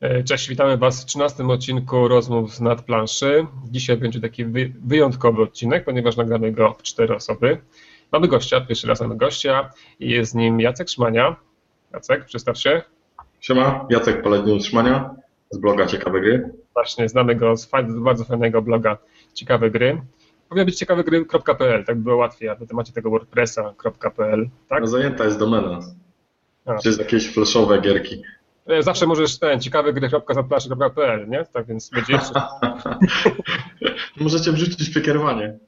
E, cześć, witamy Was w 13 odcinku rozmów z nadplanszy. Dzisiaj będzie taki wyjątkowy odcinek, ponieważ nagramy go w cztery osoby. Mamy gościa, pierwszy raz mamy gościa i jest nim Jacek Szmania. Jacek, przedstaw się. Siema, Jacek Poledniuk Szmania z bloga Ciekawe Gry. Właśnie, znamy go z bardzo fajnego bloga Ciekawe Gry. Powinien być ciekawegry.pl, tak by było łatwiej, a wy macie tego wordpressa.pl, tak? No zajęta jest domena. Czy jest jakieś flashowe gierki. E, zawsze możesz ten ciekawy gry.zaplaszy.pl, nie? Tak więc będzie jeszcze... Możecie wrzucić przekierowanie.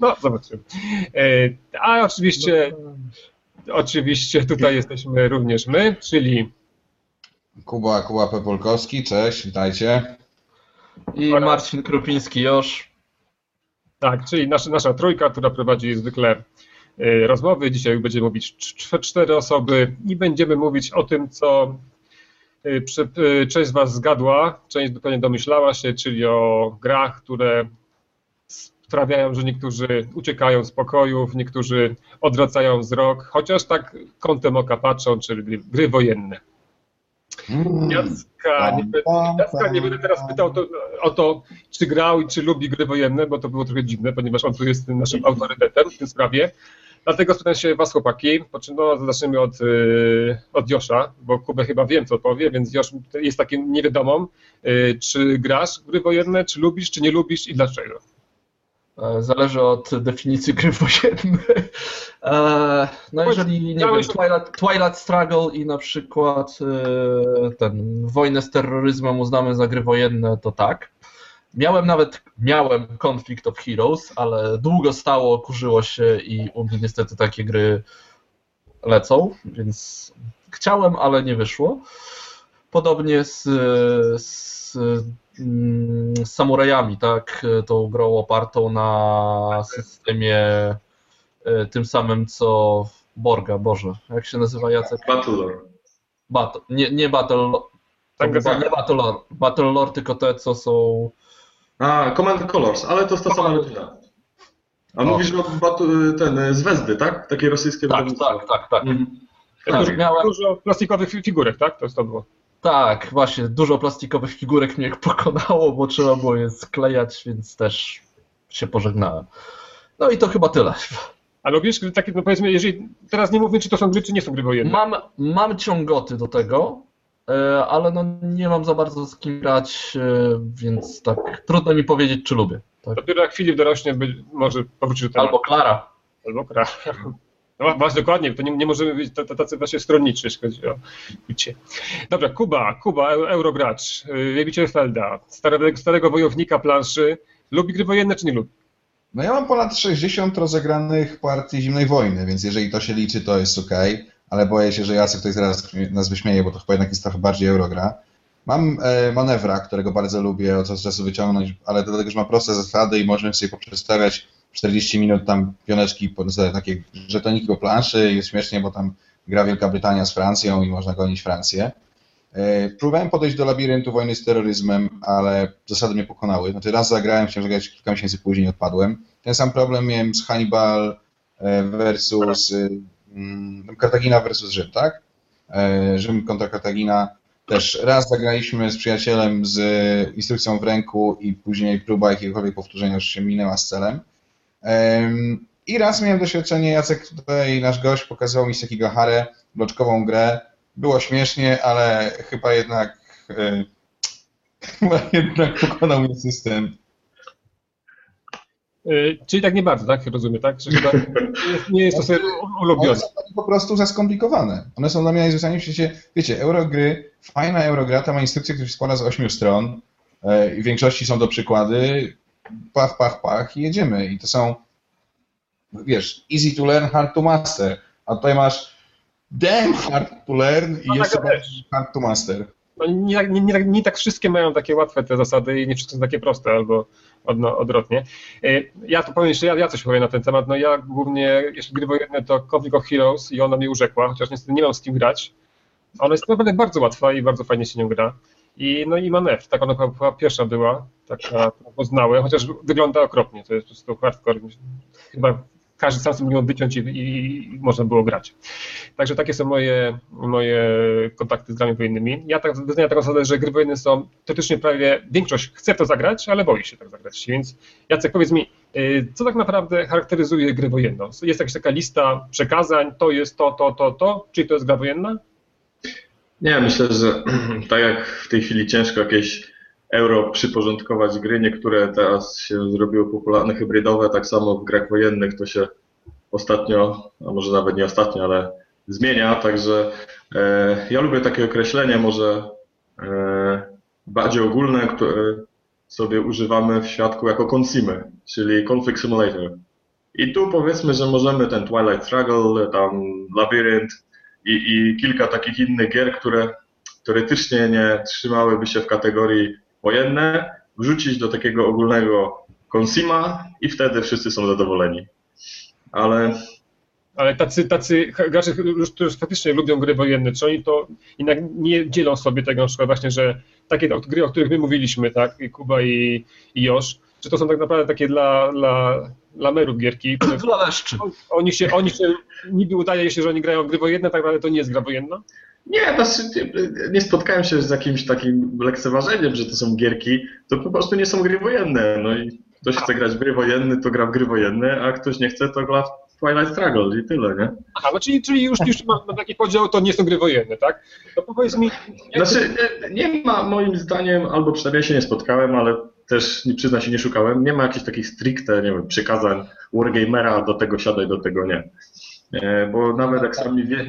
no, zobaczymy. E, a oczywiście, oczywiście tutaj jesteśmy również my, czyli Kuba, Kuba Pepolkowski, cześć, witajcie. I Marcin Krupiński już. Tak, czyli nasza, nasza trójka, która prowadzi zwykle Y, rozmowy. Dzisiaj będziemy mówić cztery osoby i będziemy mówić o tym, co y, y, część z Was zgadła, część pewnie domyślała się, czyli o grach, które sprawiają, że niektórzy uciekają z pokojów, niektórzy odwracają wzrok, chociaż tak kątem oka patrzą, czyli gry wojenne. Jacka, nie, Jacka nie będę teraz pytał to, o to, czy grał i czy lubi gry wojenne, bo to było trochę dziwne, ponieważ on tu jest naszym autorytetem w tej sprawie. Dlatego spytam się Was, chłopaki. No, zaczniemy od, yy, od Josza, bo Kubę chyba wiem, co powie, więc Josz jest takim niewiadomą. Yy, czy grasz w gry wojenne, czy lubisz, czy nie lubisz i dlaczego? E, zależy od definicji gry wojennej. E, no jeżeli, nie wiem, Twilight, Twilight Struggle i na przykład e, ten wojnę z terroryzmem uznamy za gry wojenne, to tak. Miałem nawet, miałem Conflict of Heroes, ale długo stało, kurzyło się i u mnie niestety takie gry lecą, więc chciałem, ale nie wyszło. Podobnie z, z, mm, z samurajami, tak, tą grą opartą na systemie e, tym samym co Borga, Boże, jak się nazywa Jacek? Battlelore. Battle, nie, nie Battle, tak, nie Battlelore, Battlelore, tylko te, co są a, Command Colors, ale to jest ta sama rodzina. A mówisz o ten z Wezdy, tak? Takie rosyjskie Tak, tak, tak, tak. Mhm. tak miałem... Dużo plastikowych figurek, tak? To jest to było. Tak, właśnie, dużo plastikowych figurek mnie pokonało, bo trzeba było je sklejać, więc też się pożegnałem. No i to chyba tyle. Ale lubisz takie, no powiedzmy, jeżeli teraz nie mówię, czy to są gry, czy nie są gry wojenne. Mam, mam ciągoty do tego, E, ale no nie mam za bardzo z kim grać, e, więc tak trudno mi powiedzieć, czy lubię. Tak. Dopiero jak Filip dorośnie, może powrócić do tego. Albo Klara. Albo Klara. No właśnie, dokładnie, to nie, nie możemy być tacy właśnie stronniczy, jeśli chodzi o bycie. Dobra, Kuba, Kuba, Eurogracz, y, wielbiciel Felda, starego, starego wojownika planszy. Lubi gry wojenne, czy nie lubi? No ja mam ponad 60 rozegranych partii zimnej wojny, więc jeżeli to się liczy, to jest ok ale boję się, że Jacek tutaj zaraz nas wyśmieje, bo to chyba jednak jest trochę bardziej Eurogra. Mam e, manewra, którego bardzo lubię od czasu wyciągnąć, ale dlatego, że ma proste zasady i możemy sobie poprzestawiać 40 minut tam pioneczki, takie żetoniki po planszy, jest śmiesznie, bo tam gra Wielka Brytania z Francją i można gonić Francję. E, próbowałem podejść do labiryntu wojny z terroryzmem, ale zasady mnie pokonały. Znaczy raz zagrałem, chciałem zagrać kilka miesięcy później odpadłem. Ten sam problem miałem z Hannibal e, versus Mm, Kartagina versus Rzym, tak? E, Rzym kontra Kartagina. Też raz zagraliśmy z przyjacielem z instrukcją w ręku i później próba jakiegokolwiek powtórzenia już się minęła z celem. I raz miałem doświadczenie, Jacek tutaj, nasz gość, pokazywał mi Sekigahara, bloczkową grę. Było śmiesznie, ale chyba jednak e, chyba jednak pokonał mnie system. Y, czyli tak nie bardzo, tak? Rozumiem, tak? Że chyba nie jest to sobie ulubione. One są po prostu za skomplikowane. One są dla mnie najzwyczajniej w świecie, wiecie, eurogry, fajna eurogra, ta ma instrukcję, która się składa z ośmiu stron e, i w większości są to przykłady, pach, pach, pach i jedziemy. I to są, wiesz, easy to learn, hard to master. A tutaj masz damn hard to learn i no jeszcze tak, hard to master. No, nie, nie, nie, nie, tak wszystkie mają takie łatwe te zasady i nie wszystkie są takie proste, albo odno, odwrotnie. E, ja to powiem jeszcze, ja, ja coś powiem na ten temat. No ja głównie, jeśli gry wojenne, to Conflict of Heroes i ona mnie urzekła, chociaż niestety nie mam z kim grać. Ona jest naprawdę bardzo łatwa i bardzo fajnie się nią gra. I, no i Manef, tak ona chyba pierwsza była, taka poznałem, chociaż wygląda okropnie, to jest po prostu hardcore. Chyba każdy sam sobie mógł wyciąć i, i, można było grać. Także takie są moje, moje kontakty z grami wojennymi. Ja tak wyznaję taką zasadę, że gry wojenne są teoretycznie prawie, większość chce to zagrać, ale boi się tak zagrać. Więc Jacek, powiedz mi, y, co tak naprawdę charakteryzuje grę wojenną? Jest jakaś taka lista przekazań, to jest to, to, to, to, czyli to jest gra wojenna? Nie, myślę, że tak jak w tej chwili ciężko jakieś euro przyporządkować gry, niektóre teraz się zrobiły popularne, hybrydowe, tak samo w grach wojennych to się ostatnio, a może nawet nie ostatnio, ale zmienia, także e, ja lubię takie określenie może e, bardziej ogólne, które sobie używamy w świadku jako consumer, czyli conflict simulator. I tu powiedzmy, że możemy ten Twilight Struggle, tam Labyrinth i, i kilka takich innych gier, które teoretycznie nie trzymałyby się w kategorii wojenne, wrzucić do takiego ogólnego konsima i wtedy wszyscy są zadowoleni. Ale ale tacy, tacy gracze, którzy faktycznie lubią gry wojenne, czy oni to jednak nie dzielą sobie tego na przykład właśnie, że takie gry, o których my mówiliśmy, tak, i Kuba i, i Josz, czy to są tak naprawdę takie dla, dla lamerów gierki? Dla leszczy. Oni się, oni się, niby udaje się, że oni grają gry wojenne, tak naprawdę to nie jest gra wojenna? Nie, znaczy, nie spotkałem się z jakimś takim lekceważeniem, że to są gierki, to po prostu nie są gry wojenne. No i ktoś chce grać w gry wojenne, to gra w gry wojenne, a ktoś nie chce, to gra w Twilight Struggle i tyle, nie? Aha, no czyli, czyli już, już ma, ma taki podział, to nie są gry wojenne, tak? To powiedz mi... Znaczy, nie ma moim zdaniem, albo przynajmniej się nie spotkałem, ale też nie przyzna się nie szukałem, nie ma jakichś takich stricte, nie wiem, przykazań Wargamera, do tego siadaj, do tego nie. E, bo nawet jak sami wie...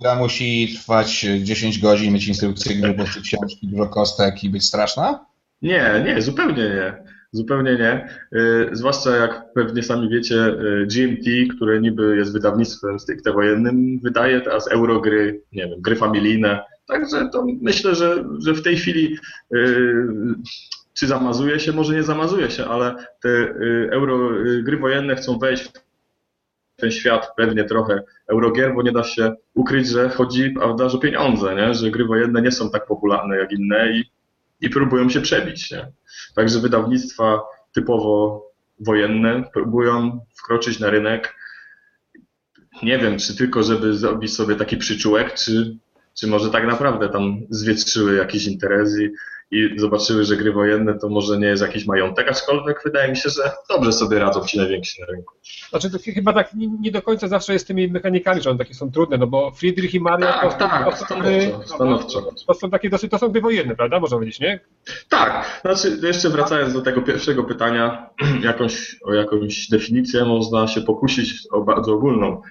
Gra musi trwać 10 godzin, mieć instrukcje gry, bo książki, dużo kostek i być straszna? Nie, nie, zupełnie nie. Zupełnie nie. E, zwłaszcza jak pewnie sami wiecie, e, GMT, które niby jest wydawnictwem stricte wojennym, wydaje teraz eurogry, nie wiem, gry familijne. Także to myślę, że, że w tej chwili czy zamazuje się, może nie zamazuje się, ale te euro gry wojenne chcą wejść w ten świat pewnie trochę Eurogier, bo nie da się ukryć, że chodzi prawda, o pieniądze, nie? że gry wojenne nie są tak popularne jak inne i, i próbują się przebić. Nie? Także wydawnictwa typowo wojenne próbują wkroczyć na rynek. Nie wiem, czy tylko, żeby zrobić sobie taki przyczółek, czy, czy może tak naprawdę tam zwietrzyły jakieś interesy i zobaczyły, że gry wojenne to może nie jest jakiś majątek, aczkolwiek wydaje mi się, że dobrze sobie radzą ci najwięksi na rynku. Znaczy to chyba tak nie, nie do końca zawsze jest z tymi mechanikami, że one takie są trudne, no bo Friedrich i Mario tak, to, tak, to, stanowczo, gry, stanowczo. to są takie dosyć, to są gry wojenne, prawda, można powiedzieć, nie? Tak, znaczy jeszcze wracając do tego pierwszego pytania, jakąś, o jakąś definicję można się pokusić o bardzo ogólną.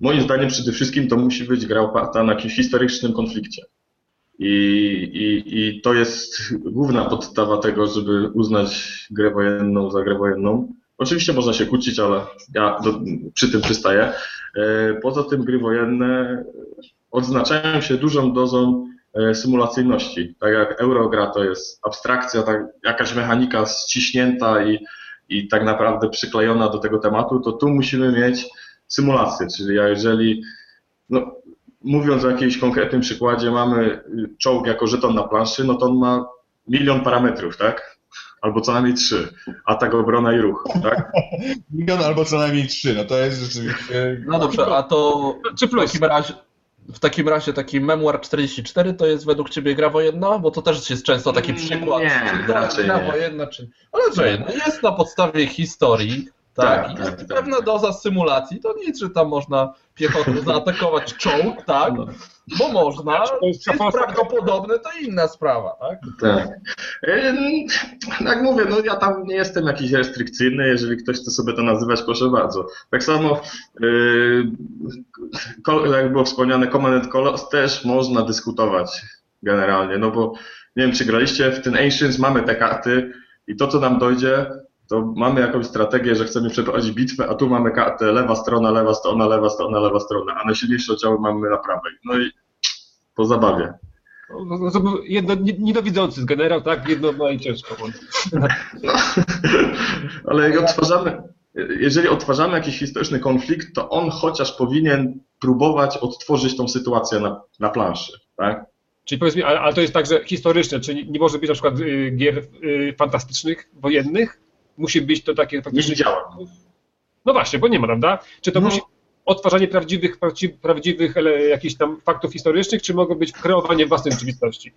Moim zdaniem przede wszystkim to musi być gra oparta na jakimś historycznym konflikcie. I, i, I to jest główna podstawa tego, żeby uznać grę wojenną za grę wojenną. Oczywiście można się kłócić, ale ja do, przy tym przystaję. E, poza tym gry wojenne odznaczają się dużą dozą e, symulacyjności. Tak jak Eurogra to jest abstrakcja, tak, jakaś mechanika ściśnięta i, i tak naprawdę przyklejona do tego tematu, to tu musimy mieć symulację, czyli ja jeżeli no, mówiąc o jakimś konkretnym przykładzie, mamy czołg jako żeton na planszy, no to on ma milion parametrów, tak? Albo co najmniej trzy. Atak, obrona i ruch, tak? milion albo co najmniej trzy, no to jest rzeczywiście... No dobrze, a to w takim razie... W takim razie taki Memoir 44 to jest według Ciebie gra wojenna? Bo to też jest często taki mm, przykład. Nie, raczej gra nie. wojenna, czy... Ale że no jest na podstawie historii, tak, tak, jest tak, pewna tak. doza symulacji. To nic, że tam można piechotą zaatakować czołg, tak? No. Bo można. Jest prawdopodobne, to inna sprawa, tak? Tak. Jak mówię, no ja tam nie jestem jakiś restrykcyjny. Jeżeli ktoś chce sobie to nazywać, proszę bardzo. Tak samo, yy, jak było wspomniane, Command Colors też można dyskutować generalnie, no bo nie wiem, czy graliście w ten Ancients, mamy te karty i to, co nam dojdzie, to mamy jakąś strategię, że chcemy przeprowadzić bitwę, a tu mamy kartę lewa strona, lewa strona, lewa strona, lewa strona, a najsilniejsze oddziały mamy na prawej. No i po zabawie. No, no, no jedno, niedowidzący z generał, tak? Jedno ma i ciężko. No, ale jak odtwarzamy, jeżeli odtwarzamy jakiś historyczny konflikt, to on chociaż powinien próbować odtworzyć tą sytuację na, na planszy, tak? Czyli powiedz mi, ale to jest także historyczne, czyli nie może być na przykład y, gier y, fantastycznych, wojennych, musi być to takie faktycznie... Nie widziałem. No właśnie, bo nie ma, prawda? Czy to no. musi odtwarzanie prawdziwych, prawdziwych jakichś tam faktów historycznych, czy mogą być kreowanie własnej rzeczywistości?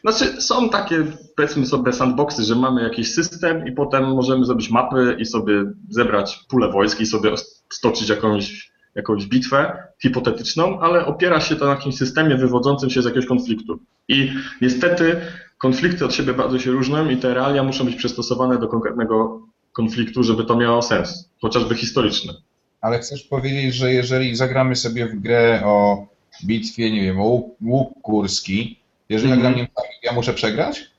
Znaczy, są takie, powiedzmy sobie, sandboxy, że mamy jakiś system i potem możemy zrobić mapy i sobie zebrać pulę wojsk i sobie stoczyć jakąś, jakąś bitwę hipotetyczną, ale opiera się to na jakimś systemie wywodzącym się z jakiegoś konfliktu. I niestety konflikty od siebie bardzo się różnią i te realia muszą być przystosowane do konkretnego konfliktu, żeby to miało sens, chociażby historyczny. Ale chcesz powiedzieć, że jeżeli zagramy sobie w grę o bitwie, nie wiem, o łuk, kurski, jeżeli mm. ja gram ja muszę przegrać?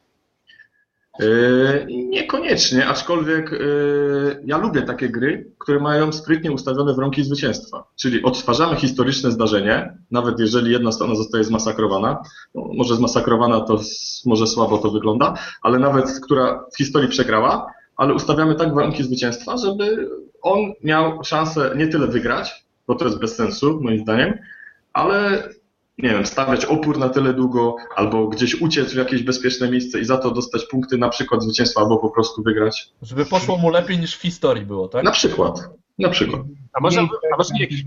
Yy, niekoniecznie, aczkolwiek yy, ja lubię takie gry, które mają sprytnie ustawione warunki zwycięstwa. Czyli odtwarzamy historyczne zdarzenie, nawet jeżeli jedna strona zostaje zmasakrowana, no, może zmasakrowana to może słabo to wygląda, ale nawet która w historii przegrała, ale ustawiamy tak warunki zwycięstwa, żeby on miał szansę nie tyle wygrać, bo to jest bez sensu moim zdaniem, ale nie wiem, stawiać opór na tyle długo, albo gdzieś uciec w jakieś bezpieczne miejsce i za to dostać punkty, na przykład zwycięstwa, albo po prostu wygrać. Żeby poszło mu lepiej niż w historii było, tak? Na przykład. Na przykład. A może, a może jakieś...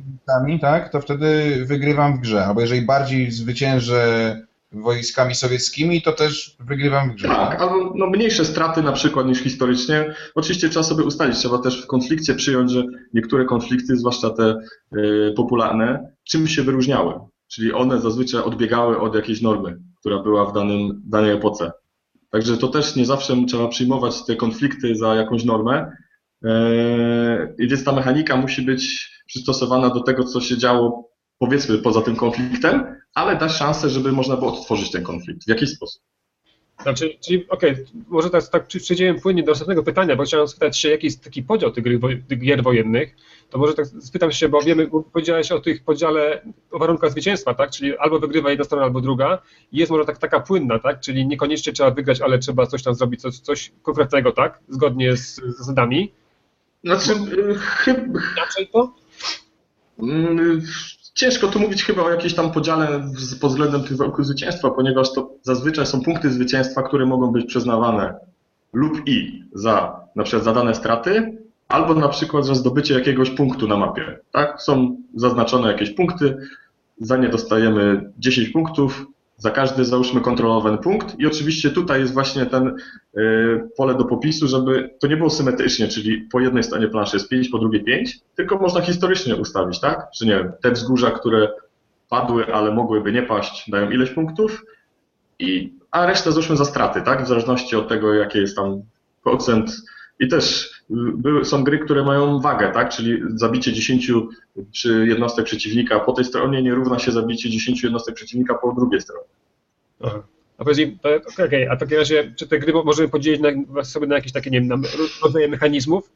tak, to wtedy wygrywam w grze. Albo jeżeli bardziej zwyciężę wojskami sowieckimi, to też wygrywam w grze. Tak, albo no, mniejsze straty na przykład niż historycznie. Oczywiście trzeba sobie ustalić, trzeba też w konflikcie przyjąć, że niektóre konflikty, zwłaszcza te y, popularne, czym się wyróżniały. Czyli one zazwyczaj odbiegały od jakiejś normy, która była w danym, danej epoce. Także to też nie zawsze trzeba przyjmować te konflikty za jakąś normę. E, I ta mechanika musi być przystosowana do tego, co się działo, powiedzmy, poza tym konfliktem, ale dać szansę, żeby można było odtworzyć ten konflikt w jakiś sposób. Znaczy, czyli okej, okay, może tak przejdziemy płynnie do następnego pytania, bo chciałem spytać się, jaki jest taki podział tych gier wojennych, to może tak spytam się, bo wiemy, bo powiedziałeś o tych podziale, o warunkach zwycięstwa, tak, czyli albo wygrywa jedna strona, albo druga jest może tak, taka płynna, tak, czyli niekoniecznie trzeba wygrać, ale trzeba coś tam zrobić, coś, coś konkretnego, tak, zgodnie z zasadami. Znaczy, chyba... Inaczej to? Mm, Ciężko tu mówić chyba o jakiejś tam podziale pod względem tych warunków zwycięstwa, ponieważ to zazwyczaj są punkty zwycięstwa, które mogą być przyznawane lub i za na przykład za dane straty, albo na przykład za zdobycie jakiegoś punktu na mapie. Tak? Są zaznaczone jakieś punkty, za nie dostajemy 10 punktów, za każdy załóżmy kontrolowany punkt i oczywiście tutaj jest właśnie ten y, pole do popisu, żeby to nie było symetrycznie, czyli po jednej stronie planszy jest 5, po drugiej 5, tylko można historycznie ustawić, tak? Że nie te wzgórza, które padły, ale mogłyby nie paść, dają ileś punktów, i, a resztę załóżmy za straty, tak? W zależności od tego, jaki jest tam procent. I też były, są gry, które mają wagę, tak? Czyli zabicie 10 czy jednostek przeciwnika po tej stronie nie równa się zabicie 10 jednostek przeciwnika po drugiej stronie. Aha. A powiedz mi, okay, a w takim razie, czy te gry możemy podzielić na, sobie na jakieś takie, nie wiem, rodzaje mechanizmów?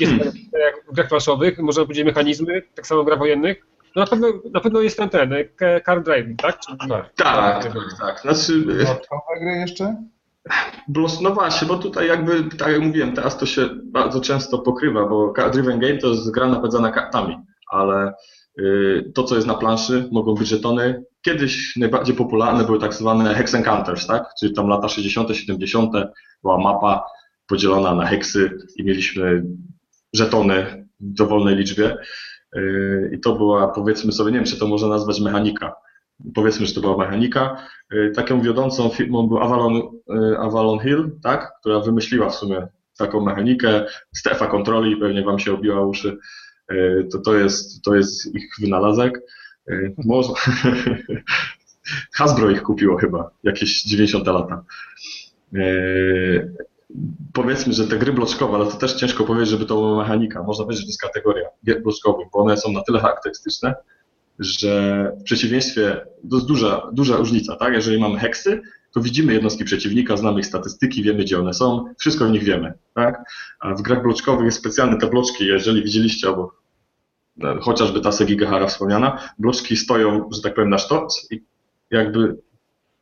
Jest hmm. tak jak w grach klaszowych, możemy podzielić mechanizmy, tak samo w grach wojennych? No na pewno, na pewno jest ten, ten, car driving, tak? Czy, tak, tak, tak, tak. Znaczy, Dodatkowe gry jeszcze? No właśnie, bo tutaj jakby, tak jak mówiłem, teraz to się bardzo często pokrywa, bo Driven Game to jest gra napędzana kartami, ale y, to, co jest na planszy, mogą być żetony. Kiedyś najbardziej popularne były tak zwane Hex Encounters, tak? Czyli tam lata 60., 70. była mapa podzielona na heksy i mieliśmy żetony w dowolnej liczbie. Y, I to była, powiedzmy sobie, nie wiem, czy to można nazwać mechanika powiedzmy, że to była mechanika. Y, taką wiodącą firmą był Avalon, y, Avalon Hill, tak, która wymyśliła w sumie taką mechanikę, strefa kontroli, pewnie wam się obiła uszy, y, to, to, jest, to jest ich wynalazek. Może... Hasbro ich kupiło chyba, jakieś 90 lata. Powiedzmy, że te gry bloczkowe, ale to też ciężko powiedzieć, żeby to była mechanika. Można powiedzieć, że to jest kategoria gier bloczkowych, bo one są na tyle charakterystyczne, że w przeciwieństwie, to jest duża, duża różnica, tak? Jeżeli mamy heksy, to widzimy jednostki przeciwnika, znamy ich statystyki, wiemy gdzie one są, wszystko o nich wiemy, tak? A w grach bloczkowych jest specjalne te bloczki, jeżeli widzieliście albo no, chociażby ta Segigahara wspomniana, bloczki stoją, że tak powiem, na sztorc i jakby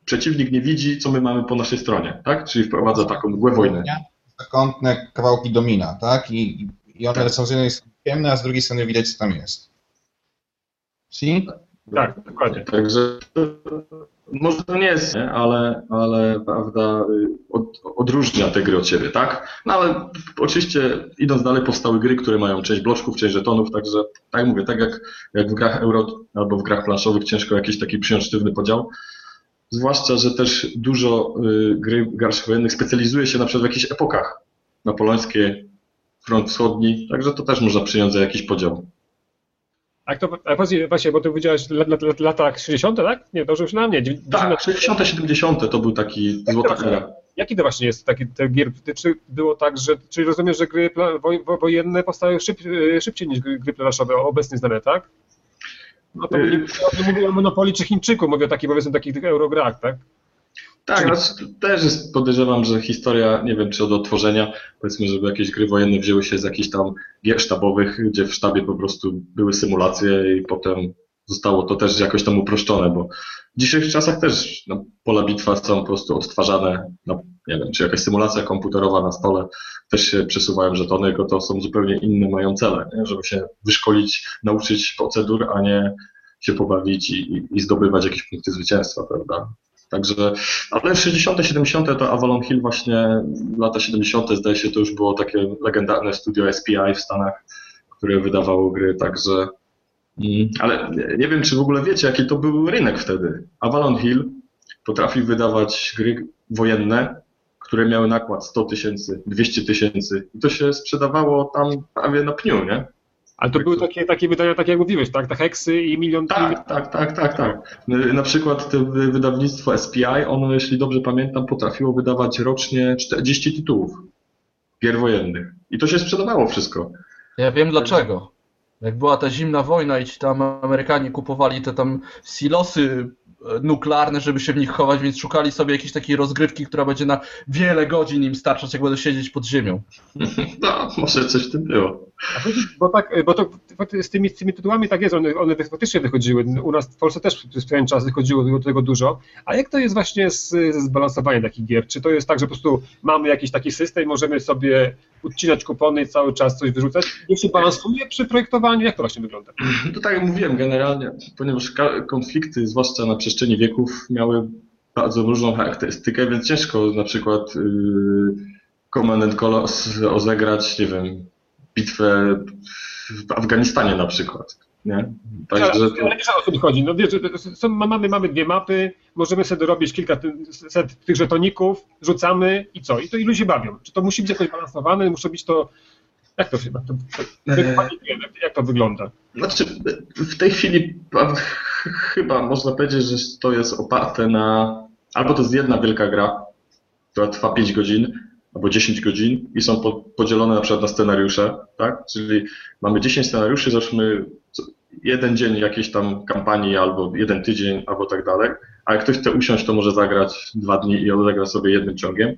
przeciwnik nie widzi, co my mamy po naszej stronie, tak? Czyli wprowadza taką mgłę wojny. Zakątne kawałki domina, tak? I, i one tak. są z jednej strony ciemne, a z drugiej strony widać, co tam jest. Tak, dokładnie. Także może to nie jest, nie? Ale, ale prawda, od, odróżnia te gry od siebie, tak? No ale oczywiście idąc dalej powstały gry, które mają część bloczków, część żetonów, także tak jak mówię, tak jak, jak w grach euro albo w grach planszowych ciężko jakiś taki przyjąć sztywny podział. Zwłaszcza, że też dużo y, gry garszych wojennych specjalizuje się na przykład w jakichś epokach. Napoleońskie, front wschodni, także to też można przyjąć za jakiś podział. A to, a właśnie, bo ty powiedziałeś lat, latach 60., tak? Nie, to już na mnie. Tak, 60., 70. to był taki złota era. Jaki to właśnie jest taki te gier? Czy było tak, że czyli rozumiem, że gry wojenne powstały szyb, szybciej niż gry planszowe obecnie znane, tak? No to nie, nie mówię o Monopoli czy Chińczyku, mówię o takich powiedzmy takich eurograch, tak? Tak, znaczy, też jest, podejrzewam, że historia, nie wiem, czy od otworzenia, powiedzmy, żeby jakieś gry wojenne wzięły się z jakichś tam gier sztabowych, gdzie w sztabie po prostu były symulacje i potem zostało to też jakoś tam uproszczone, bo w dzisiejszych czasach też no, pola bitwa są po prostu odtwarzane, no, nie wiem, czy jakaś symulacja komputerowa na stole, też się przesuwają żetony, tylko to są zupełnie inne mają cele, nie? żeby się wyszkolić, nauczyć procedur, a nie się pobawić i, i, i zdobywać jakieś punkty zwycięstwa, prawda? Także, ale w 60., 70. to Avalon Hill właśnie, lata 70. zdaje się, to już było takie legendarne studio SPI w Stanach, które wydawało gry, także mm, ale nie wiem, czy w ogóle wiecie, jaki to był rynek wtedy. Avalon Hill potrafił wydawać gry wojenne, które miały nakład 100 tysięcy, 200 tysięcy i to się sprzedawało tam prawie na pniu, nie? Ale to były takie, takie wydania, tak jak mówiłeś, tak? Te heksy i milion... Tak, tak, tak, tak, tak. Na przykład to wydawnictwo SPI, ono, jeśli dobrze pamiętam, potrafiło wydawać rocznie 40 tytułów gier wojennych. I to się sprzedawało wszystko. Ja wiem dlaczego. Jak była ta zimna wojna i ci tam Amerykanie kupowali te tam silosy nuklearne, żeby się w nich chować, więc szukali sobie jakiejś takiej rozgrywki, która będzie na wiele godzin im starczać, jak będą siedzieć pod ziemią. No, może coś w tym było. Bo tak, bo to z tymi, z tymi tytułami tak jest, one, one faktycznie wychodziły. U nas w Polsce też przez pewien czas wychodziło do tego dużo. A jak to jest właśnie z, ze zbalansowaniem takich gier? Czy to jest tak, że po prostu mamy jakiś taki system możemy sobie odcinać kupony i cały czas coś wyrzucać? Jak się balansuje przy projektowaniu? Jak to właśnie wygląda? To tak jak mówiłem, generalnie, ponieważ konflikty, zwłaszcza na przestrzeni wieków, miały bardzo różną charakterystykę, więc ciężko na przykład yy, Command and Colors rozegrać, nie wiem, bitwę w Afganistanie na przykład. Nie? Także ale, to... ale o co mi chodzi. No, wiesz, są, mamy, mamy dwie mapy, możemy sobie dorobić kilka set tych żetoników, rzucamy i co? I to i ludzie bawią. Czy to musi być jakoś balansowane, musi być to. Jak to się to, jak to wygląda? Znaczy, w tej chwili chyba można powiedzieć, że to jest oparte na. Albo to jest jedna wielka gra, która trwa 5 godzin, albo 10 godzin i są podzielone na przykład na scenariusze, tak? Czyli mamy 10 scenariuszy, załóżmy jeden dzień jakiejś tam kampanii, albo jeden tydzień, albo tak dalej, a jak ktoś chce usiąść, to może zagrać dwa dni i odegra sobie jednym ciągiem.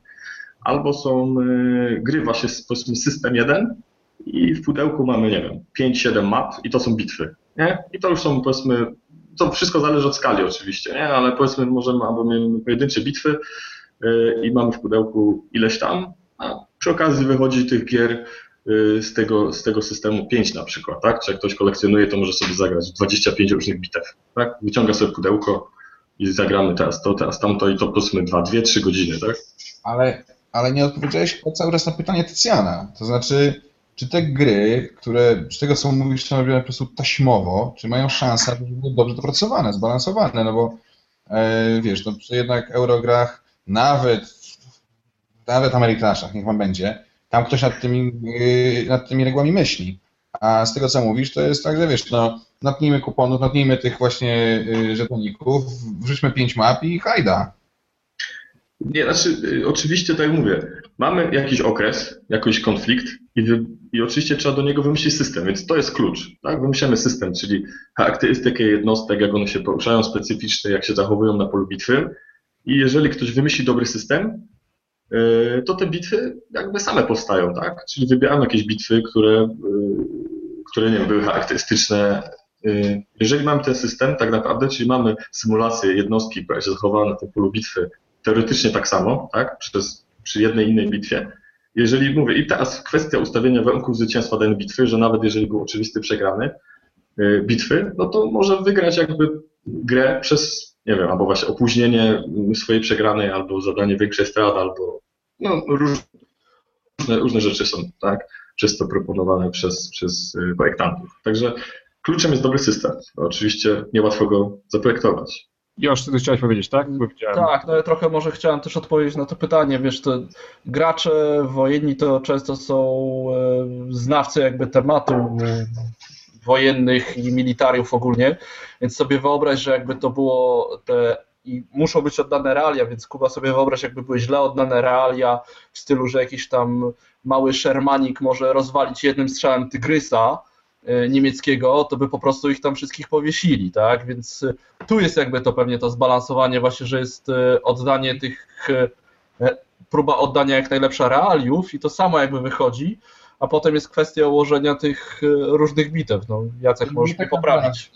Albo są y, gry właśnie, system jeden i w pudełku mamy, nie wiem, 5-7 map i to są bitwy, nie? I to już są, powiedzmy, to wszystko zależy od skali oczywiście, nie? Ale powiedzmy, możemy albo mamy pojedyncze bitwy, i mamy w pudełku ileś tam, a przy okazji wychodzi tych gier y, z tego, z tego systemu 5 na przykład, tak? Czy jak ktoś kolekcjonuje, to może sobie zagrać 25 różnych bitew, tak? Wyciąga sobie pudełko i zagramy teraz to, teraz tamto i to powiedzmy 2, 2, 3 godziny, tak? Ale, ale nie odpowiedziałeś cały raz na pytanie Tycjana, to znaczy czy te gry, które z tego co mówisz robione po prostu taśmowo, czy mają szansę, żeby były dobrze dopracowane, zbalansowane, no bo e, wiesz, no przy jednak Eurograch nawet, nawet Amerykanach, niech wam będzie, tam ktoś nad tymi, yy, nad tymi regułami myśli. A z tego, co mówisz, to jest tak, że wiesz, no, natnijmy kuponów, natnijmy tych właśnie yy, żetoników, wrzućmy pięć map i hajda. Nie, znaczy, y, oczywiście, tak jak mówię, mamy jakiś okres, jakiś konflikt i, i oczywiście trzeba do niego wymyślić system, więc to jest klucz. Tak? Wymyślamy system, czyli charakterystykę jednostek, jak one się poruszają specyficzne, jak się zachowują na polu bitwy, i jeżeli ktoś wymyśli dobry system, y, to te bitwy jakby same powstają, tak? Czyli wybieramy jakieś bitwy, które, y, które nie wiem, były charakterystyczne. Y, jeżeli mamy ten system, tak naprawdę, czyli mamy symulację jednostki, która się zachowała na tym polu bitwy, teoretycznie tak samo, tak? Przez, przy jednej innej bitwie. Jeżeli mówię, i teraz kwestia ustawienia warunków zwycięstwa danej bitwy, że nawet jeżeli był oczywisty przegrany, bitwy, no to może wygrać jakby grę przez, nie wiem, albo właśnie opóźnienie swojej przegranej, albo zadanie większej straty, albo no, różne, różne rzeczy są, tak, przez to proponowane przez, przez y, projektantów. Także kluczem jest dobry system. Oczywiście niełatwo go zaprojektować. Już ty chciałeś powiedzieć, tak? Tak, no ja trochę może chciałem też odpowiedzieć na to pytanie. Wiesz, to gracze wojenni to często są e, znawcy jakby tematu wojennych i militariów ogólnie, więc sobie wyobraź, że jakby to było te i muszą być oddane realia, więc Kuba sobie wyobraź, jakby były źle oddane realia w stylu, że jakiś tam mały szermanik może rozwalić jednym strzałem tygrysa, E, niemieckiego, to by po prostu ich tam wszystkich powiesili, tak? Więc e, tu jest jakby to pewnie to zbalansowanie właśnie, że jest e, oddanie tych, próba oddania jak najlepsza realiów i to samo jakby wychodzi, a potem jest kwestia ułożenia tych różnych bitew. No, Jacek, możesz mi poprawić.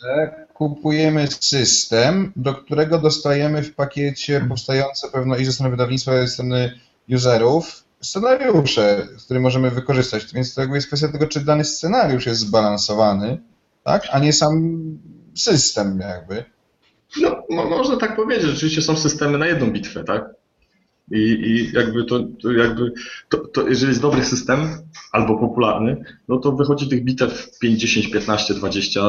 Kupujemy system, do którego dostajemy w pakiecie powstające pewno i ze strony wydawnictwa, i ze strony userów scenariusze, które możemy wykorzystać. Więc to jakby jest kwestia tego, czy dany scenariusz jest zbalansowany, tak, a nie sam system jakby. No, można tak powiedzieć, rzeczywiście są systemy na jedną bitwę, tak? I, i jakby to, to jakby, to, to, jeżeli jest dobry system albo popularny, no to wychodzi tych bitew 5, 10, 15, 20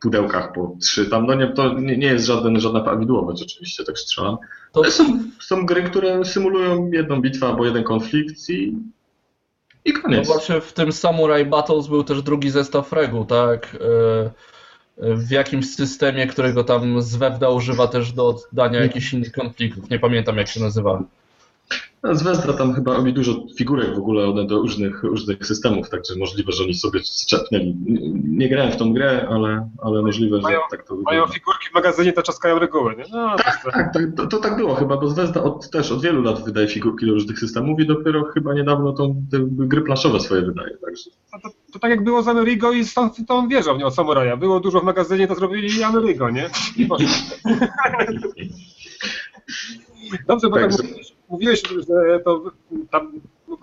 pudełkach po trzy. Tam no nie, to nie, nie jest żaden, żadna prawidłowość oczywiście, tak strzelam. To... Są, są gry, które symulują jedną bitwę albo jeden konflikt i, i koniec. No właśnie w tym Samurai Battles był też drugi zestaw reguł, tak? E, w jakimś systemie, którego tam Zwewda używa też do oddania jakichś innych konfliktów. Nie pamiętam jak się nazywa. No, z Westra tam chyba robi dużo figurek w ogóle one do różnych, różnych systemów, także możliwe, że oni sobie zczepnęli. Nie grałem w tą grę, ale, ale możliwe, mają, że tak to wygląda. Mają figurki w magazynie, to czaskają reguły, nie? No, tak, to... tak, tak to, to, tak było chyba, bo Zvezda od, też od wielu lat wydaje figurki do różnych systemów i dopiero chyba niedawno tą, te gry planszowe swoje wydaje. Także. To, to, tak jak było z Amerigo i stąd to on wierzą w nią, Samuraja. Było dużo w magazynie, to zrobili Amerigo, nie? I Dobrze, bo tak, tak mówiłeś, mówiłeś, że to tam,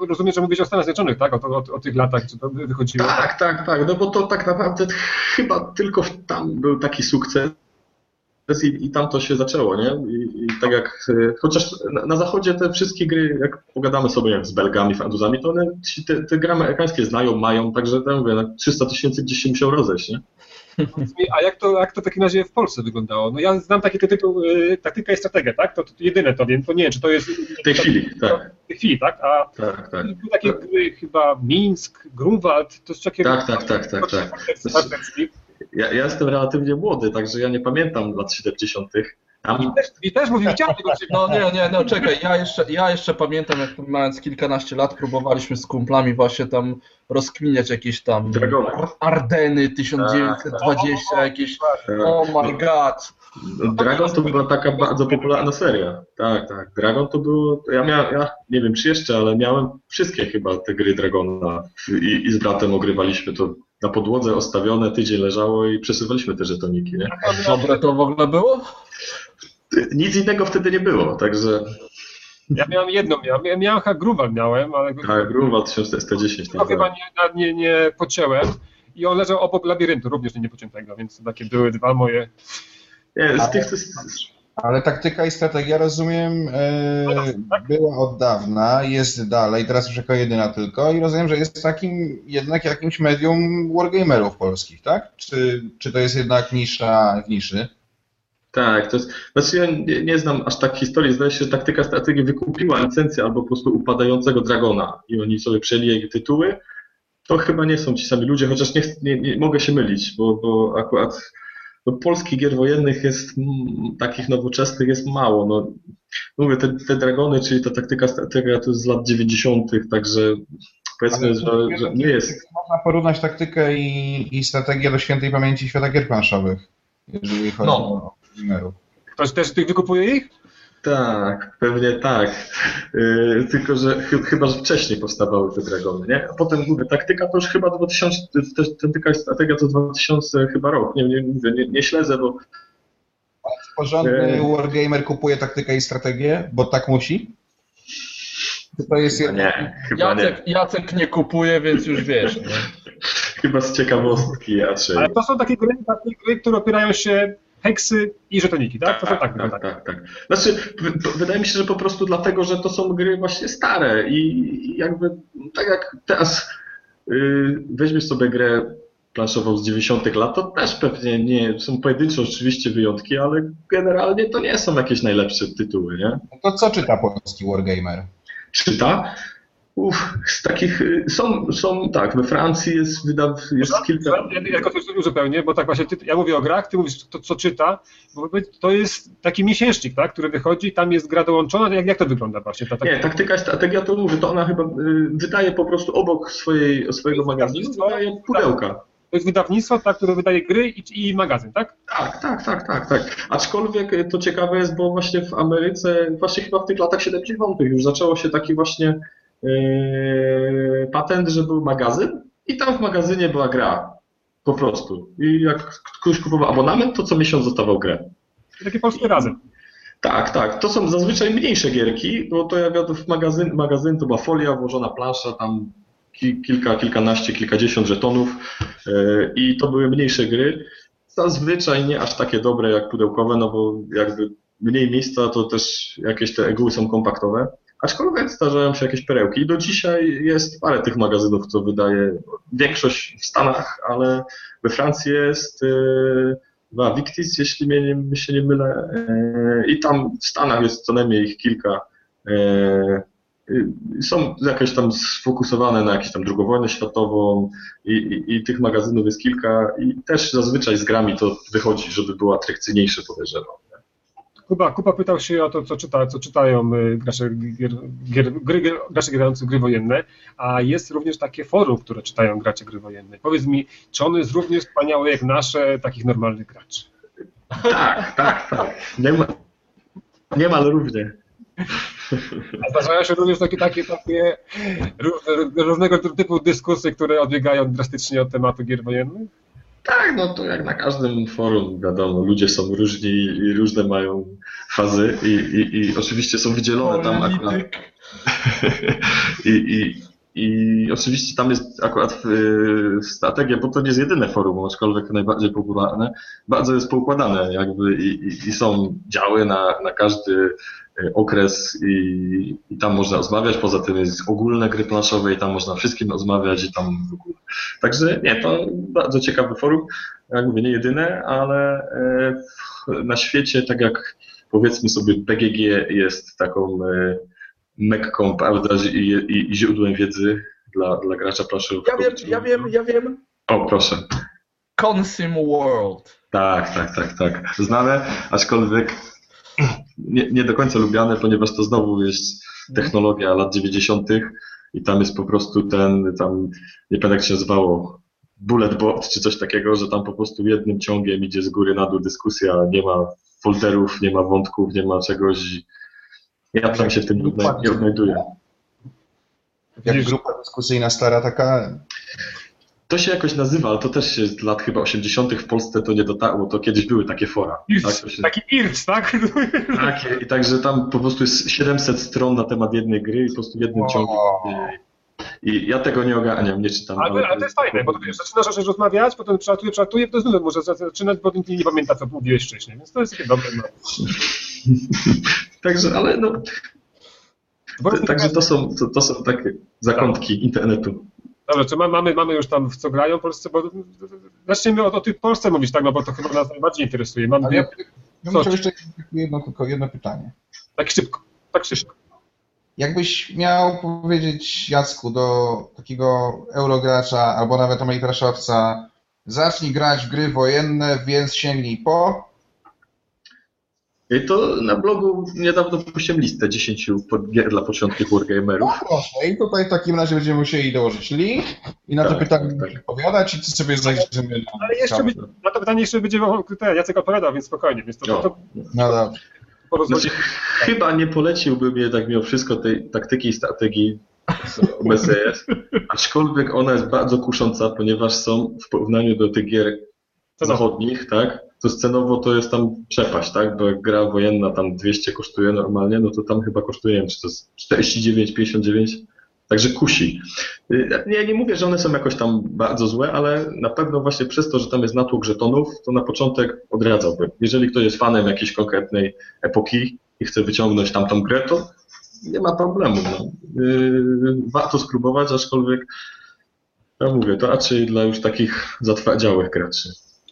rozumiem, że mówiłeś o Stanach Zjednoczonych, tak? O, o, o, tych latach, czy to wychodziło? Tak, tak, tak, no bo to tak naprawdę chyba tylko tam był taki sukces i, i tam to się zaczęło, nie? I, i tak jak, chociaż na, na, zachodzie te wszystkie gry, jak pogadamy sobie jak z Belgami, Francuzami, to one te, te gry amerykańskie znają, mają, także tam mówię, 300 tysięcy gdzieś się musiał rozejść, nie? A jak to, jak to w takim razie w Polsce wyglądało? No ja znam taki tytuł, y, taktyka i strategia, tak? To, to jedyne to wiem, to nie wiem, czy to jest... W tej chwili, tak. W tej chwili, tak? A tak, tak. były takie tak. gry chyba Minsk, Grunwald, to jest takiego... Tak, tak, tak, tak, tak. Ja, ja jestem relatywnie młody, także ja nie pamiętam lat 70. Mi też, mi też mówił, tego No nie, nie, no czekaj, ja jeszcze, ja jeszcze pamiętam, jak mając kilkanaście lat, próbowaliśmy z kumplami właśnie tam rozkminiać jakieś tam Dragony. Ardeny 1920, tak, jakieś, tak. oh my god. Dragon to była taka bardzo popularna seria. Tak, tak. Dragon to było. Ja miałem, ja nie wiem czy jeszcze, ale miałem wszystkie chyba te gry Dragona i, i z bratem ogrywaliśmy to na podłodze ostawione, tydzień leżało i przesuwaliśmy te żetoniki. Nie? Dobre to w ogóle było? Nic innego wtedy nie było, także... Ja miałem jedną, miałem, miałem Grunwald miałem, ale... Tak, Grunwald 1110. To chyba nie, nie, nie pocięłem i on leżał obok labiryntu, również nie niepociętego, więc takie były dwa moje... Nie, z tych... Ale taktyka i strategia, rozumiem, e, była od dawna, jest dalej, teraz już jako jedyna tylko i rozumiem, że jest takim jednak jakimś medium wargamerów polskich, tak? Czy, czy to jest jednak nisza w niszy? Tak, to jest, znaczy ja nie, nie, znam aż tak historii, zdaje się, że taktyka strategii wykupiła licencję albo po prostu upadającego Dragona i oni sobie przejęli jego tytuły, to chyba nie są ci sami ludzie, chociaż nie, nie, nie mogę się mylić, bo, bo akurat no, polskich gier wojennych jest, m, takich nowoczesnych jest mało. No, mówię, te, te Dragony, czyli ta taktyka strategia to jest z lat 90., także powiedzmy, że, że nie jest. Można porównać taktykę i, i strategię do świętej pamięci świata gier planszowych, jeżeli chodzi no. o streamerów. Ktoś też tych wykupuje ich? Tak, pewnie tak. Yy, tylko, że ch chyba, że wcześniej powstawały te dragony, nie? A potem mówię, taktyka to już chyba 2000, taktyka strategia to 2000 chyba rok, nie, nie, nie, nie śledzę, bo... Porządny yy... wargamer kupuje taktykę i strategię, bo tak musi? To jest nie, Jacek, nie. Jacek nie kupuje, więc już wiesz. Nie? chyba z ciekawostki raczej. Ale to są takie gry, takie gry, które opierają się heksy i żetoniki, tak? To tak, są tak, tak, tak, tak. Znaczy, wydaje mi się, że po prostu dlatego, że to są gry właśnie stare i jakby tak jak teraz yy, weźmiesz sobie grę planszową z 90 lat, to też pewnie nie, są pojedyncze oczywiście wyjątki, ale generalnie to nie są jakieś najlepsze tytuły, nie? To co czyta polski Wargamer? Czyta? Uf, z takich, y, są, są, tak, we Francji jest, wydaw, jest no, kilka... Ja, ja to uzupełnię, bo tak właśnie, ty, ja mówię o grach, ty mówisz to, co czyta, bo to jest taki miesięcznik, tak, który wychodzi, tam jest gra dołączona, jak, jak to wygląda właśnie? Ta, ta... Nie, taktyka i strategia to mówię, to ona chyba y, wydaje po prostu obok swojej, swojego magazynu, wydaje pudełka. Tak. To jest wydawnictwo, tak, które wydaje gry i, i, magazyn, tak? Tak, tak, tak, tak, tak. Aczkolwiek to ciekawe jest, bo właśnie w Ameryce, właśnie chyba w tych latach 70. już zaczęło się taki właśnie patent, że był magazyn i tam w magazynie była gra. Po prostu. I jak ktoś kupował abonament, to co miesiąc dostawał grę. Takie polskie razem. Tak, tak. To są zazwyczaj mniejsze gierki, bo to jak w magazyn, magazyn to była folia, włożona plansza, tam kilka, kilkanaście, kilkadziesiąt żetonów e, i to były mniejsze gry. Zazwyczaj nie aż takie dobre jak pudełkowe, no bo jakby mniej miejsca, to też jakieś te eguły są kompaktowe. Aczkolwiek zdarzają się jakieś perełki. I do dzisiaj jest parę tych magazynów, co wydaje większość w Stanach, ale we Francji jest chyba e, Victis, jeśli mnie nie, się nie mylę. E, I tam w Stanach jest co najmniej ich kilka. Y, są jakieś tam sfokusowane na jakąś tam drugą wojnę światową i, i, i, tych magazynów jest kilka i też zazwyczaj z grami to wychodzi, żeby było atrakcyjniejsze, podejrzewam. Kuba, Kuba pytał się o to, co, czyta, co czytają y, gracze, gier, gier, gry, gracze grający gry wojenne, a jest również takie forum, które czytają gracze gry wojenne. Powiedz mi, czy ono jest równie wspaniałe jak nasze, takich normalnych graczy? Tak, tak, tak. Niemal, niemal równie. A zdarzają się również takie, takie, takie różnego typu dyskusje, które odbiegają drastycznie od tematu gier wojennych? Tak, no to jak na każdym forum, wiadomo, ludzie są różni i różne mają fazy i, i, i oczywiście są wydzielone tam akurat. I, i, I oczywiście tam jest akurat strategia, bo to nie jest jedyne forum, aczkolwiek najbardziej popularne, bardzo jest poukładane jakby i, i, i są działy na, na każdy okres i, i, tam można rozmawiać. Poza tym jest ogólne gry planszowe i tam można wszystkim rozmawiać i tam w ogóle. Także nie, to bardzo ciekawy forum. Jak mówię, nie jedyne, ale e, na świecie, tak jak powiedzmy sobie PGG jest taką e, mekką, prawda, i, i, i źródłem wiedzy dla, dla gracza planszowego. Ja wiem, ja wiem, ja wiem. O, proszę. Consim World. Tak, tak, tak, tak. Znane, aczkolwiek nie, nie do końca lubiane, ponieważ to znowu jest technologia lat 90. i tam jest po prostu ten, tam, nie pamiętam jak się nazywało, bullet board czy coś takiego, że tam po prostu jednym ciągiem idzie z góry na dół dyskusja, nie ma folderów, nie ma wątków, nie ma czegoś. Ja tam się w tym nie odnajduję. Jak grupa dyskusyjna stara taka to się jakoś nazywa, ale to też się z lat chyba 80. w Polsce to nie dotarło, to kiedyś były takie fora. tak? się... Taki IRC, tak? Tak, i także tam po prostu jest 700 stron na temat jednej gry i po prostu jednym wow. ciągiem. I ja tego nie ogarniam, nie czytam. Ale, ale, ale to jest fajne, bo wiesz, zaczynasz coś rozmawiać, potem przelatuje, przelatuje, to znów może zaczynać, bo nikt nie pamięta, co mówiłeś wcześniej, więc to jest takie dobre. No. także, ale no... Także to są, to, to są takie zakątki tak. internetu. Dobrze, czy mamy, mamy już tam w co grają w Polsce, bo zacznijmy od, o tej Polsce mówić, tak, no bo to chyba nas najbardziej interesuje. Mam dwie... ja, ja mam jeszcze jedno, tylko jedno pytanie. Tak szybko, tak szybko. Jakbyś miał powiedzieć, Jacku, do takiego eurogracza albo nawet amerykraszowca, zacznij grać w gry wojenne, więc sięgnij po... I to na blogu niedawno puściłem listę 10 gier dla początkowych wargamerów. No proszę, i tutaj w takim razie będziemy musieli dołożyć link i na tak, to pytanie tak. odpowiadać i ty sobie zajrzymy. Ale jeszcze by, na to pytanie jeszcze będzie Jacek odpowiadał, więc spokojnie. Więc to, to, to, no dobrze. Znaczy, chyba nie poleciłbym jednak mimo wszystko tej taktyki i strategii OBCS, aczkolwiek ona jest bardzo kusząca, ponieważ są w porównaniu do tych gier zachodnich, tak, to scenowo to jest tam przepaść, tak? Bo jak gra wojenna tam 200 kosztuje normalnie, no to tam chyba kosztuje, czy to jest 49, 59, Także kusi. Nie, nie mówię, że one są jakoś tam bardzo złe, ale na pewno właśnie przez to, że tam jest natłok żetonów, to na początek odradzałbym. Jeżeli ktoś jest fanem jakiejś konkretnej epoki i chce wyciągnąć tamtą grę, to nie ma problemu. No. Yy, warto spróbować, aczkolwiek ja mówię, to raczej dla już takich zatwardziałych graczy.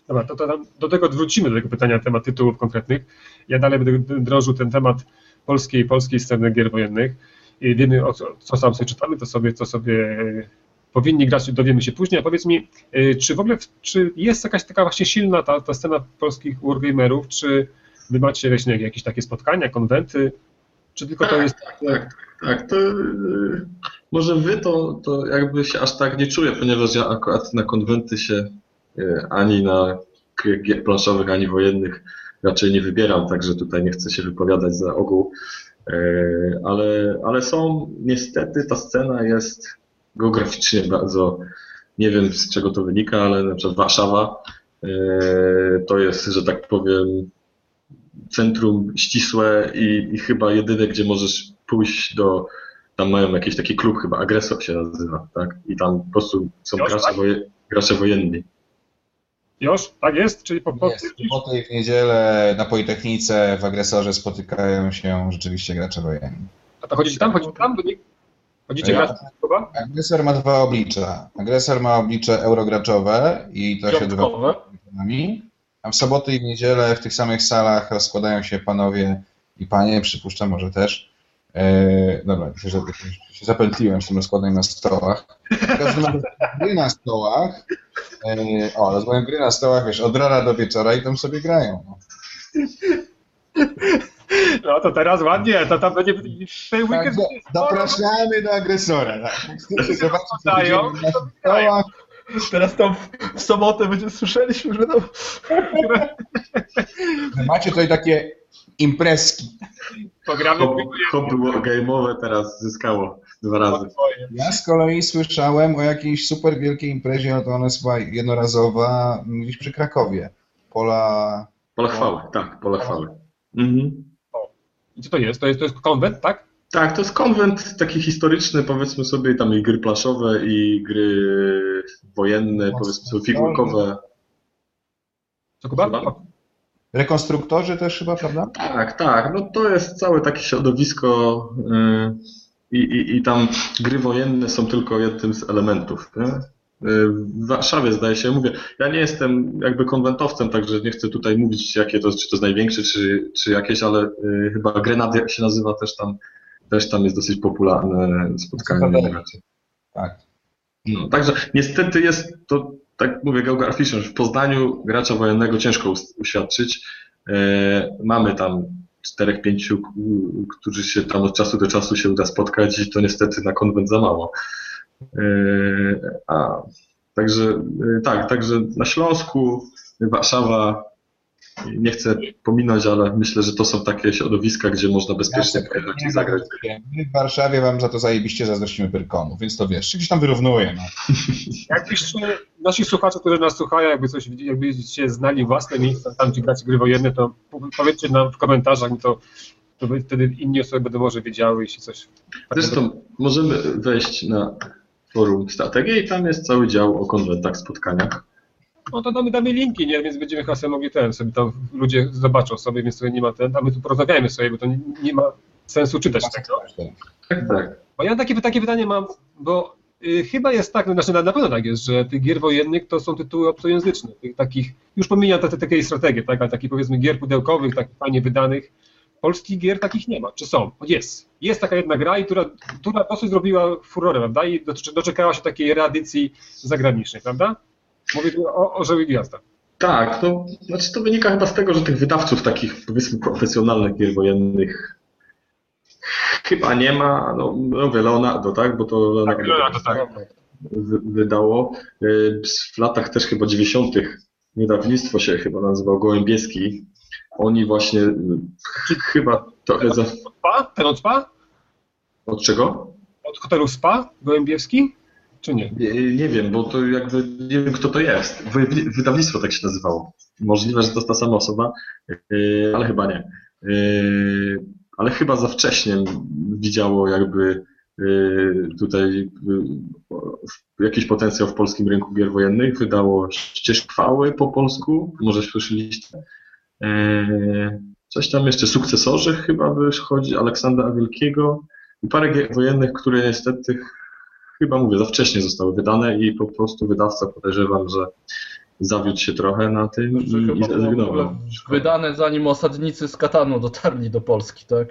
Dobra, to, to do tego wrócimy, do tego pytania na temat tytułów konkretnych. Ja dalej będę drążył ten temat polskiej polskiej sceny gier wojennych. I wiemy, o co, co sam sobie czytamy, to sobie, co sobie powinni grać, dowiemy się później. A powiedz mi, y, czy w ogóle czy jest jakaś taka właśnie silna ta, ta scena polskich wargamerów, czy wy macie właśnie jakieś takie spotkania, konwenty, czy tylko to jest... Tak, tak, tak to yy, może wy to, to jakby się aż tak nie czuję, ponieważ ja akurat na konwenty się ani na gier planszowych, ani wojennych raczej nie wybieram, także tutaj nie chcę się wypowiadać za ogół, yy, ale, ale są, niestety ta scena jest geograficznie bardzo, nie wiem z czego to wynika, ale na przykład Warszawa yy, to jest, że tak powiem, centrum ścisłe i, i chyba jedyne, gdzie możesz pójść do, tam mają jakiś taki klub chyba, Agresor się nazywa, tak? I tam po prostu są gracze, tak? woje, gracze wojenni. Już? Tak jest? Czyli po, po... Jest. W sobotę i w niedzielę na Politechnice w Agresorze spotykają się rzeczywiście gracze wojenni. A to chodzicie tam? Chodzicie tam do nich? Chodzicie ja, grać Agresor ma dwa oblicza. Agresor ma oblicze eurograczowe i to się odbywa a w soboty i w niedzielę w tych samych salach rozkładają się panowie i panie, przypuszczam może też. E, dobra, się, się zapętliłem z tym rozkładaniem na stołach. W każdym razie na stołach. E, o, rozmawiam gry na stołach, wiesz, od rana do wieczora i tam sobie grają. No. No to teraz ładnie, to tam będzie w tej weekend. Zapraszamy do agresora. Tak. Chcecie zobaczyć, co na stołach. Teraz tam w, sobotę będzie słyszeliśmy, że tam... Macie tutaj takie imprezki. Pogramy Hobby game'owe teraz zyskało dwa razy. Ja z kolei słyszałem o jakiejś super wielkiej imprezie, to ona jest chyba jednorazowa, gdzieś przy Krakowie. Pola... Pola chwały, tak, pola chwały. Mhm. I co to jest? To jest, to jest konwent, tak? Tak, to jest konwent taki historyczny, powiedzmy sobie, tam i gry plaszowe, i gry wojenne, powiedzmy sobie, figurkowe. Co Kuba? Rekonstruktorzy też chyba, prawda? Tak, tak. No to jest całe takie środowisko yy, i, i tam gry wojenne są tylko jednym z elementów. Nie? Yy, w Warszawie zdaje się, mówię, ja nie jestem jakby konwentowcem, także nie chcę tutaj mówić, jakie to, czy to jest największe, czy, czy jakieś, ale yy, chyba Grenady się nazywa też tam też tam jest dosyć popularne spotkanie. Tak. No, także niestety jest to, tak mówię geograficznie, w Poznaniu gracza wojennego ciężko uświadczyć. E, mamy tam czterech, pięciu, którzy się tam od czasu do czasu się uda spotkać i to niestety na konwent za mało. E, a, także e, tak, także na Śląsku, Warszawa, nie chcę pominąć, ale myślę, że to są takie środowiska, gdzie można bezpiecznie ja zagrać. My w Warszawie wam za to zajebiście zazdrościmy Pyrkonu, więc to wiesz, gdzieś tam wyrównuje. No. Jakbyście nasi słuchacze, którzy nas słuchają, jakby coś, jakbyście znali własne miejsca, tam gdzie gracie gry wojenne, to powiedzcie nam w komentarzach, to, to wtedy inni osoby będą może wiedziały, jeśli coś... Zresztą możemy wejść na forum strategii i tam jest cały dział o konwentach, spotkaniach no to damy, damy linki, nie? Więc będziemy chyba sobie mogli ten, sobie tam ludzie zobaczą sobie, więc sobie nie ma ten, a my tu porozmawiajmy sobie, bo to nie, nie ma sensu czytać tego. Tak, tak. Bo ja takie, takie pytanie mam, bo chyba jest tak, no, znaczy na, pewno tak jest, że tych gier wojennych to są tytuły obcojęzyczne, tych takich, już pomijam te, te, takie strategie, tak, ale takich powiedzmy gier pudełkowych, takich fajnie wydanych, polskich gier takich nie ma. Czy są? Jest. Jest taka jedna gra, która, która dosyć zrobiła furorę, prawda? I doczekała się takiej reedycji zagranicznej, prawda? Mówię o, o Żołwie Gwiazda. Tak, to, znaczy to wynika chyba z tego, że tych wydawców takich powiedzmy profesjonalnych gier wojennych chyba nie ma. No, mówię Leonardo, tak? Bo to Leonardo, tak, Leonardo tak. wydało. Y, w latach też chyba 90. wydawnictwo się chyba nazywało Gołębieski. Oni właśnie Czy chyba trochę za... Od SPA? Ten od SPA? Od czego? Od hotelu SPA Gołębiewski? czy nie? nie? Nie, wiem, bo to jakby nie wiem, kto to jest. Wydawnictwo tak się nazywało. Możliwe, że to jest ta sama osoba, ale chyba nie. Ale chyba za wcześnie widziało jakby tutaj jakiś potencjał w polskim rynku gier wojennych. Wydało Ścieżkwały po polsku, może słyszeliście. Coś tam jeszcze, Sukcesorzy chyba wychodzi, Aleksandra Wielkiego i parę gier wojennych, które niestety chyba mówię, za wcześnie zostały wydane i po prostu wydawca podejrzewam, że zawiódł się trochę na tym i, i zrezygnował. Wydane zanim osadnicy z Katanu dotarli do Polski, tak?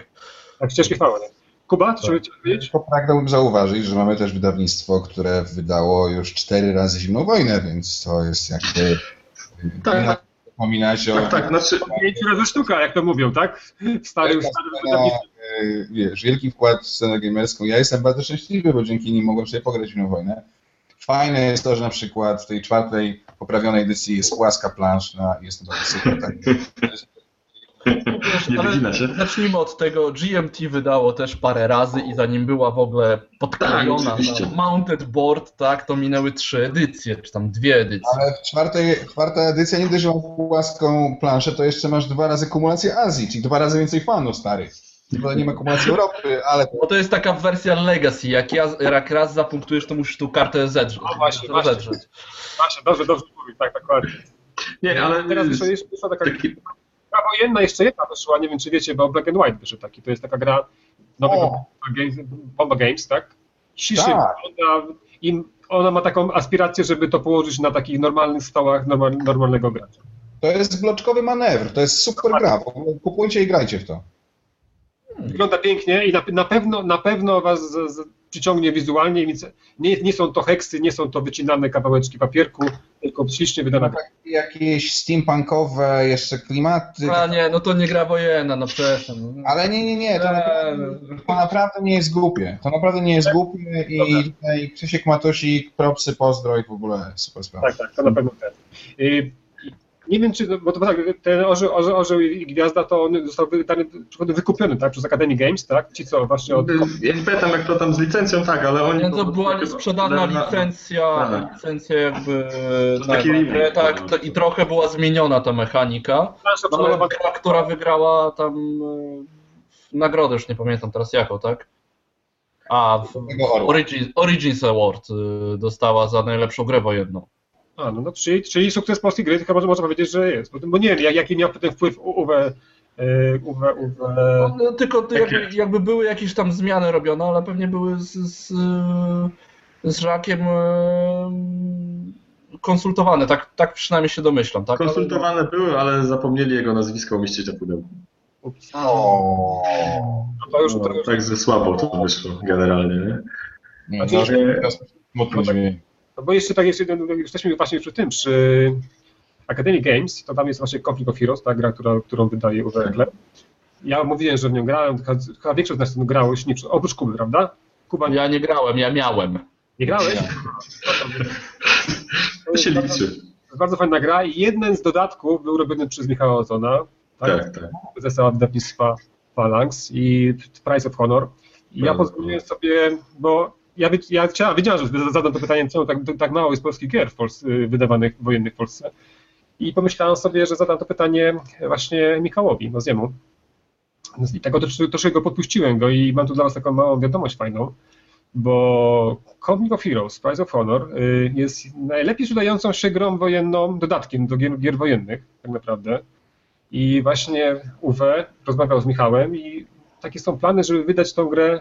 Tak, ścieżki chwały. Kuba, co tak. powiedzieć? Pragnąłbym zauważyć, że mamy też wydawnictwo, które wydało już cztery razy Zimną Wojnę, więc to jest jakby... Tak, tak. Wspominać o... Tak, tak, znaczy... Pięciu razy sztuka, jak to mówią, tak? W starym, starym Wiesz, wielki wkład w scenę gamerską. Ja jestem bardzo szczęśliwy, bo dzięki nim mogłem sobie pograć w Zimną Wojnę. Fajne jest to, że na przykład w tej czwartej poprawionej edycji jest płaska planszna i jest to bardzo super. Tak? Nie ale się. Zacznijmy od tego, GMT wydało też parę razy i zanim była w ogóle podklejona tak, mounted board, tak, to minęły trzy edycje, czy tam dwie edycje. Ale w czwartej, czwarta edycja nie dość, że płaską planszę, to jeszcze masz dwa razy kumulację Azji, czyli dwa razy więcej fanów starych. Bo nie ma kumulacji Europy, ale... Bo to jest taka wersja Legacy, jak, ja, jak raz zapunktujesz, to musisz tu kartę zedrzeć. No właśnie, właśnie. Właśnie, dobrze, dobrze mówić, tak, dokładnie. Nie, ale... Teraz wyszła taka... Taki gra wojenna, jeszcze jedna wyszła, nie wiem czy wiecie, bo Black and White wyszedł taki, to jest taka gra nowego Bomba Games, tak? Ciszy, tak. Ona, im, ona ma taką aspirację, żeby to położyć na takich normalnych stołach normal, normalnego gracza. To jest bloczkowy manewr, to jest super gra, kupujcie i grajcie w to. Wygląda pięknie i na, na pewno, na pewno was z, z, przyciągnie wizualnie, więc nie, nie są to heksy, nie są to wycinane kawałeczki papierku, tylko ślicznie wydane. No, tak, jakieś steampunkowe jeszcze klimaty. A nie, no to nie gra wojenna, no. No. Ale nie, nie, nie, to, eee. naprawdę, to naprawdę nie jest głupie. To naprawdę nie jest głupie i tutaj Krzysiek Matosik, propsy, pozdro i w ogóle super sprawa. Tak, tak, to na pewno ten. Nie wiem, czy, bo to tak, ten orzeł, orzeł, orzeł i gwiazda to on został wydany, wykupiony, tak, przez Academy Games, tak? Ci co właśnie od... Ja nie pamiętam jak to tam z licencją, tak, ale oni... Nie, to była sprzedana licencja, tak. licencja jakby... Taki remake, tak, to, i trochę była zmieniona ta mechanika, no, ale gra, która wygrała tam e, nagrodę, już nie pamiętam teraz jaką, tak? A, Origins, Origins Award y, dostała za najlepszą grę wojenną. A, no, no czyli, czyli sukces polskiej gry chyba można powiedzieć, że jest. Bo, bo nie wiem, jaki miał potem wpływ Uwe, Uwe, Uwe... No, tylko jakby, jakby, były jakieś tam zmiany robione, ale pewnie były z, z, z Żakiem konsultowane, tak, tak przynajmniej się domyślam. Tak? Konsultowane były, ale zapomnieli jego nazwisko umieścić na pudełku. O, no to już, już... Tak ze słabo to wyszło generalnie, nie? Nie, znaczy, no, no, tak, no bo jeszcze tak, jeszcze, jesteśmy właśnie przy tym, przy Academy Games, to tam jest właśnie Conflict of Heroes, ta gra, która, którą wydaje Uwe Ja mówiłem, że w nią grałem, chyba większość z nas grało, nie, oprócz Kuby, prawda? Kuba... Ja nie grałem, ja miałem. Nie grałeś? To się liczy. Bardzo fajna gra i jeden z dodatków był robiony przez Michała Ozona. Tak, tak. tak. Zesła wydawnictwa Phalanx i Price of Honor. I ja pozwoliłem sobie, bo ja, ja chciałem, wiedziałem, że zadam to pytanie, czemu tak, tak mało jest polskich gier w Polsce, y, wydawanych wojennych w Polsce. I pomyślałem sobie, że zadam to pytanie właśnie Michałowi Noziemu. I tego troszkę go podpuściłem go i mam tu dla was taką małą wiadomość fajną, bo Company of Heroes, Prize of Honor y, jest najlepiej sprzedającą się grą wojenną, dodatkiem do gier, gier wojennych tak naprawdę. I właśnie Uwe rozmawiał z Michałem i takie są plany, żeby wydać tą grę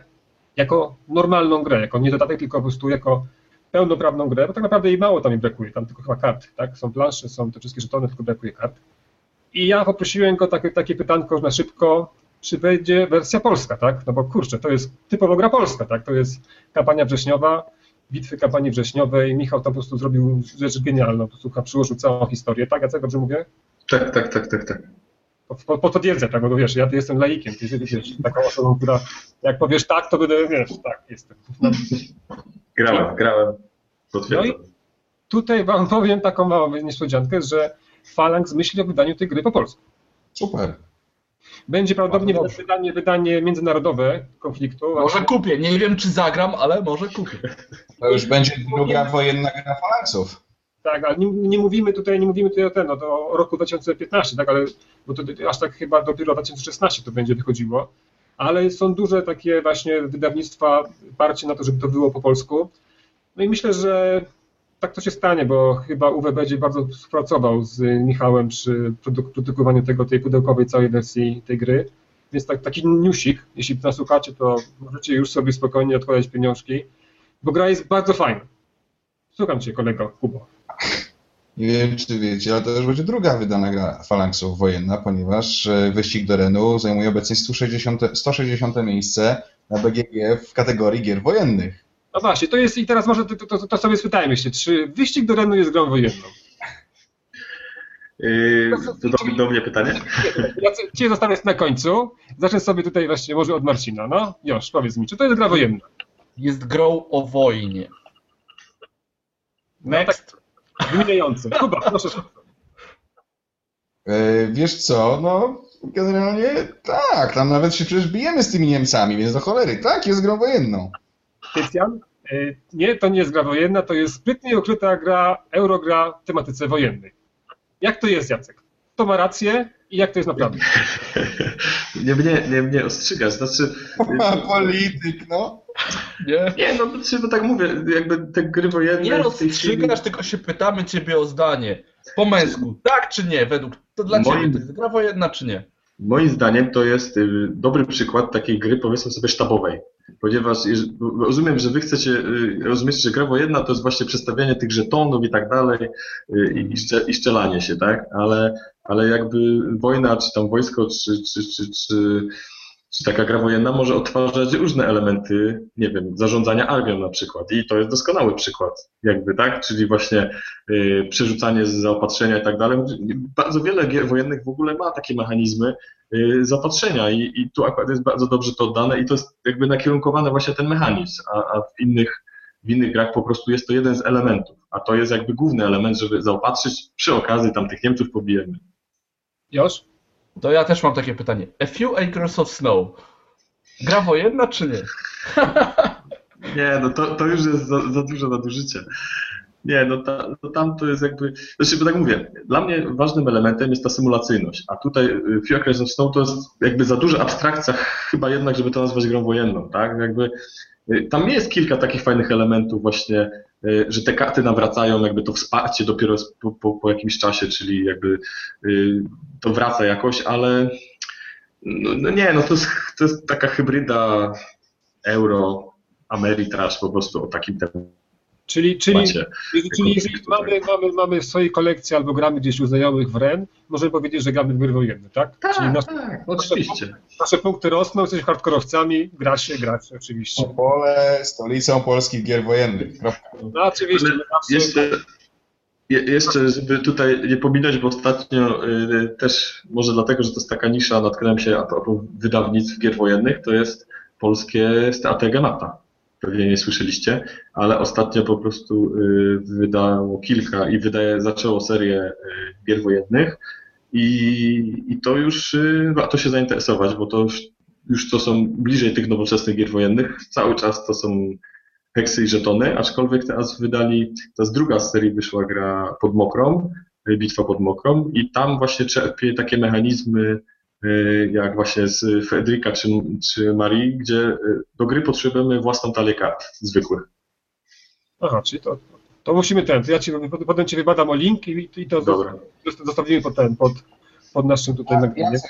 jako normalną grę, jako nie dodatek, tylko po prostu jako pełnoprawną grę, bo tak naprawdę jej mało tam mi brakuje, tam tylko chyba kart, tak? Są plansze, są te wszystkie żetony, tylko brakuje kart. I ja poprosiłem go takie, takie pytanko na szybko, czy będzie wersja polska, tak? No bo kurczę, to jest typowo gra polska, tak? To jest kampania wrześniowa, bitwy kampanii wrześniowej. Michał to po prostu zrobił rzecz genialną, po prostu przyłożył całą historię, tak? Jacek, dobrze mówię? Tak, tak, tak, tak, tak po, po to wiedzę, tak, bo wiesz, ja jestem laikiem, ty jesteś taką osobą, która jak powiesz tak, to będę, wiesz, tak, jestem. No. Grałem, grałem, potwierdzam. No i tutaj wam powiem taką małą niespodziankę, że Phalanx myśli o wydaniu tej gry po polsku. Super. Będzie prawdopodobnie wydanie, wydanie międzynarodowe konfliktu. Może kupię, nie wiem czy zagram, ale może kupię. To już będzie druga wojenna gra Phalanxów. Tak, ale nie, nie, mówimy tutaj, nie mówimy tutaj o ten, o roku 2015, tak, ale bo to aż tak chyba dopiero 2016 to będzie wychodziło. ale są duże takie właśnie wydawnictwa parcie na to, żeby to było po polsku. No i myślę, że tak to się stanie, bo chyba Uwe będzie bardzo współpracował z Michałem przy produkowaniu tego, tej pudełkowej całej wersji tej gry. Więc tak, taki newsik, jeśli nas słuchacie, to możecie już sobie spokojnie odkładać pieniążki, bo gra jest bardzo fajna. Słucham Cię, kolego Kubo. Nie wiem, czy wiecie, ale to już będzie druga wydana gra Falanksów wojenna, ponieważ e, wyścig do Renu zajmuje obecnie 160, 160 miejsce na BGG w kategorii gier wojennych. No właśnie, to jest i teraz może to, to, to sobie spytajmy się, czy wyścig do Renu jest grą wojenną? Yy, to do, do mnie pytanie? Ja Cię zostawię na końcu. Zacznę sobie tutaj właśnie może od Marcina. No, już, powiedz mi, czy to jest gra wojenna? Jest grą o wojnie. Next. No, tak, wymieniający. Kuba, proszę. E, wiesz co, no generalnie tak, tam nawet się przecież bijemy z tymi Niemcami, więc do cholery, tak, jest grą wojenną. Tycjan? E, nie, to nie jest gra wojenna, to jest zbytnie ukryta gra, eurogra w tematyce wojennej. Jak to jest, Jacek? Kto ma rację i jak to jest naprawdę? Nie mnie, nie mnie ostrzygasz, znaczy... Polityk, no. Nie, nie no, no tak mówię, jakby te gry wojenne... Nie rozstrzygasz, chwili... tylko się pytamy ciebie o zdanie. Po męsku, tak czy nie, według... To dla Moim... ciebie to jest gra wojenna czy nie? Moim zdaniem to jest y, dobry przykład takiej gry, powiedzmy sobie, sztabowej. Ponieważ rozumiem, że wy chcecie y, rozumieć, że gra wojenna to jest właśnie przestawianie tych żetonów i tak dalej y, i szczelanie się, tak? Ale, ale jakby wojna, czy tam wojsko, czy, czy, czy, czy czy taka gra wojenna może odtwarzać różne elementy, nie wiem, zarządzania armią na przykład. I to jest doskonały przykład, jakby, tak? Czyli właśnie y, przerzucanie z zaopatrzenia i tak dalej. Bardzo wiele gier wojennych w ogóle ma takie mechanizmy y, zaopatrzenia i, i tu akurat jest bardzo dobrze to oddane i to jest jakby nakierunkowane właśnie ten mechanizm, a, a w innych w innych grach po prostu jest to jeden z elementów, a to jest jakby główny element, żeby zaopatrzyć, przy okazji tam tych Niemców pobijemy. Już? To ja też mam takie pytanie. A few acres of snow. Gra wojenna czy nie? Nie, no to, to już jest za, za duże nadużycie. Nie, no, ta, no tam to jest jakby. Znaczy, bo tak mówię, dla mnie ważnym elementem jest ta symulacyjność, a tutaj y, of Snow to jest jakby za duża abstrakcja, chyba jednak, żeby to nazwać grą wojenną, tak? Jakby y, tam jest kilka takich fajnych elementów właśnie Y, że te karty nawracają jakby to wsparcie dopiero po, po, po jakimś czasie, czyli jakby to wraca jakoś, ale no, no nie, no to jest, to jest taka hybryda euro, Ameritrash po prostu o takim temacie. Czyli, czyli, czyli jeżeli mamy, mamy, mamy w swojej kolekcji albo gramy gdzieś u znajomych w REN, możemy powiedzieć, że gramy w gry wojenne, tak? Tak, czyli nasze, tak oczywiście. Nasze, nasze, punkty rosną, jesteśmy hardkorowcami, gra się, gra się oczywiście. Opole stolicą polskich gier wojennych. No oczywiście. Jeszcze, jeszcze, żeby tutaj nie pominąć, bo ostatnio y, też, może dlatego, że to jest taka nisza, natknąłem się a propos wydawnictw gier wojennych, to jest polskie strategia mata pewnie nie słyszeliście, ale ostatnio po prostu y, wydało kilka i wydaje, zaczęło serię y, gier wojennych i, i to już y, warto się zainteresować, bo to już, już to są bliżej tych nowoczesnych gier wojennych. Cały czas to są heksy i żetony, aczkolwiek teraz wydali, teraz druga z serii wyszła gra pod mokrą, bitwa pod mokrą i tam właśnie czerpie takie mechanizmy jak właśnie z Fedrika czy, czy Marii, gdzie y, do gry potrzebujemy własną talię kart zwykłych. Aha, czyli to, to musimy ten, to ja ci, potem ci wybadam o link i, i to Dobra. zostawimy pod ten, pod, pod naszym tutaj nagraniem.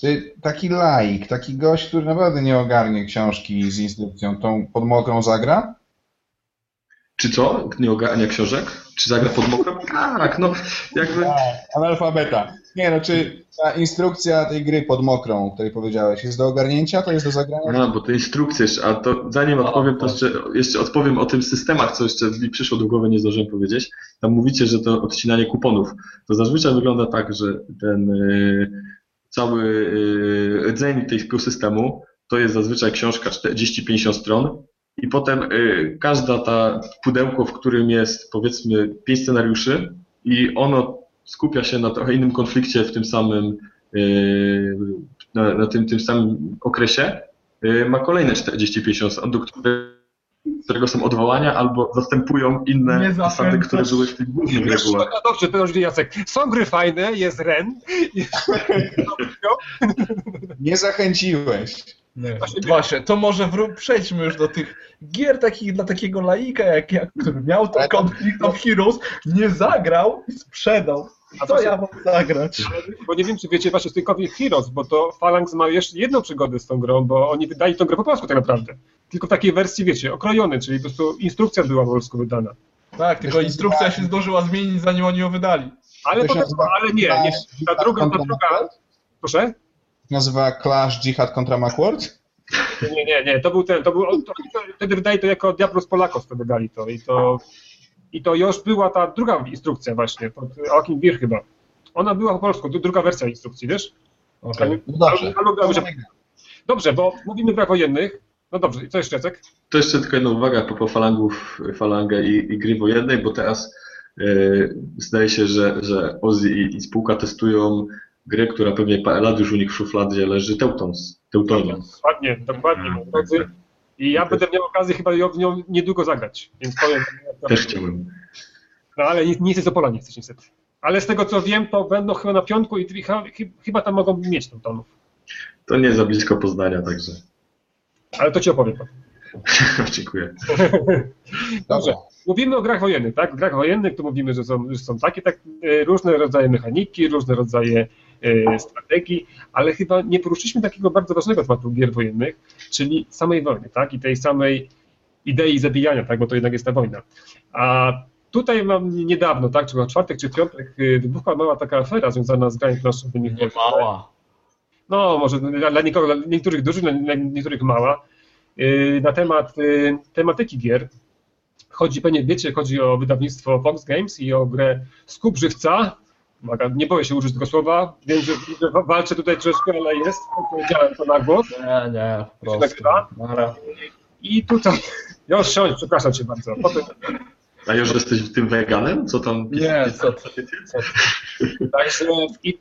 Czy taki laik, taki gość, który naprawdę nie ogarnie książki z instrukcją, tą pod mokrą zagra? Czy co? Nie ogarnia książek? Czy zagra pod mokrą? Tak, no jakby... Tak, analfabeta. Nie no, czy ta instrukcja tej gry pod mokrą, o której powiedziałeś, jest do ogarnięcia, to jest do zagrania? No, bo to instrukcja, a to zanim odpowiem, to jeszcze, jeszcze odpowiem o tym systemach, co jeszcze mi przyszło do głowy, nie zdążyłem powiedzieć. Tam mówicie, że to odcinanie kuponów. To zazwyczaj wygląda tak, że ten y, cały y, rdzeń tego systemu to jest zazwyczaj książka 40-50 stron i potem y, każda ta pudełko, w którym jest powiedzmy pięć scenariuszy i ono skupia się na trochę innym konflikcie w tym samym, y, na, na tym, tym samym okresie, y, ma kolejne 40-50 stron, do którego są odwołania albo zastępują inne zasady, które były w tych głównych regułach. No dobrze, to już Jacek. Są gry fajne, jest Ren. Nie zachęciłeś. Nie. Właśnie, Właśnie, to może wró- przejdźmy już do tych gier takich dla takiego laika jak ja, który miał ten Conflict of Heroes, nie zagrał i sprzedał. A co ja mam zagrać? Bo nie wiem, czy wiecie właśnie z tych Conflict Heroes, bo to Phalanx ma jeszcze jedną przygodę z tą grą, bo oni wydali tą grę po polsku tak naprawdę. Tylko w takiej wersji, wiecie, okrojonej, czyli po prostu instrukcja była po polsku wydana. Tak, tylko instrukcja się zdążyła zmienić, zanim oni ją wydali. Ale, potem, ale nie, nie, ta druga, ta druga, proszę? Nazywa Clash Jihad kontra Macworld? Nie, nie, nie, to był ten, to był, to, wtedy wydali to jako Diablos Polakos to wydali to i to i to już była ta druga instrukcja właśnie, pod Joachim Bir chyba. Ona była po polsku, druga wersja instrukcji, wiesz? Okay. No dobrze. Dobrze, bo mówimy o grach wojennych. No dobrze, i co jeszcze, Jacek? To jeszcze tylko jedna uwaga po, po falangów, falangę i, i gry wojennej, bo teraz yy, zdaje się, że, że Ozzy i, i spółka testują grę, która pewnie parę lat już u nich w szufladzie leży, Teutons. Teutonians. Dokładnie, dokładnie, moi drodzy. I ja będę miał okazję chyba w nią niedługo zagrać, więc powiem. Też chciałbym. No ale nic, nic z Opola nie chcesz niestety. Ale z tego co wiem, to będą chyba na piątku i chyba tam mogą mieć Teutonów. To nie za blisko Poznania, także. Ale to ci opowiem. Dziękuję. Dobrze. Mówimy o grach wojennych, tak? W grach wojennych to mówimy, że są, że są takie tak, e, różne rodzaje mechaniki, różne rodzaje strategii, ale chyba nie poruszyliśmy takiego bardzo ważnego tematu gier wojennych, czyli samej wojny, tak? I tej samej idei zabijania, tak? Bo to jednak jest ta wojna. A tutaj mam niedawno, tak? Czy czwartek, czy piątek e, wybuchła mała taka afera związana z grami planszowymi. Nie mała. No, może dla, nikogo, dla niektórych dużych, dla niektórych mała. Na temat tematyki gier, Chodzi, pewnie wiecie, chodzi o wydawnictwo Fox Games i o grę Skup Żywca. Nie boję się użyć tego słowa. Wiem, że, że walczę tutaj troszkę, ale jest. Powiedziałem to na głos. Nie, nie, prosto. I tutaj... Już siądź, przepraszam cię bardzo. Potem... A już jesteś tym weganem? Co tam? Nie, co ty. Także i, i,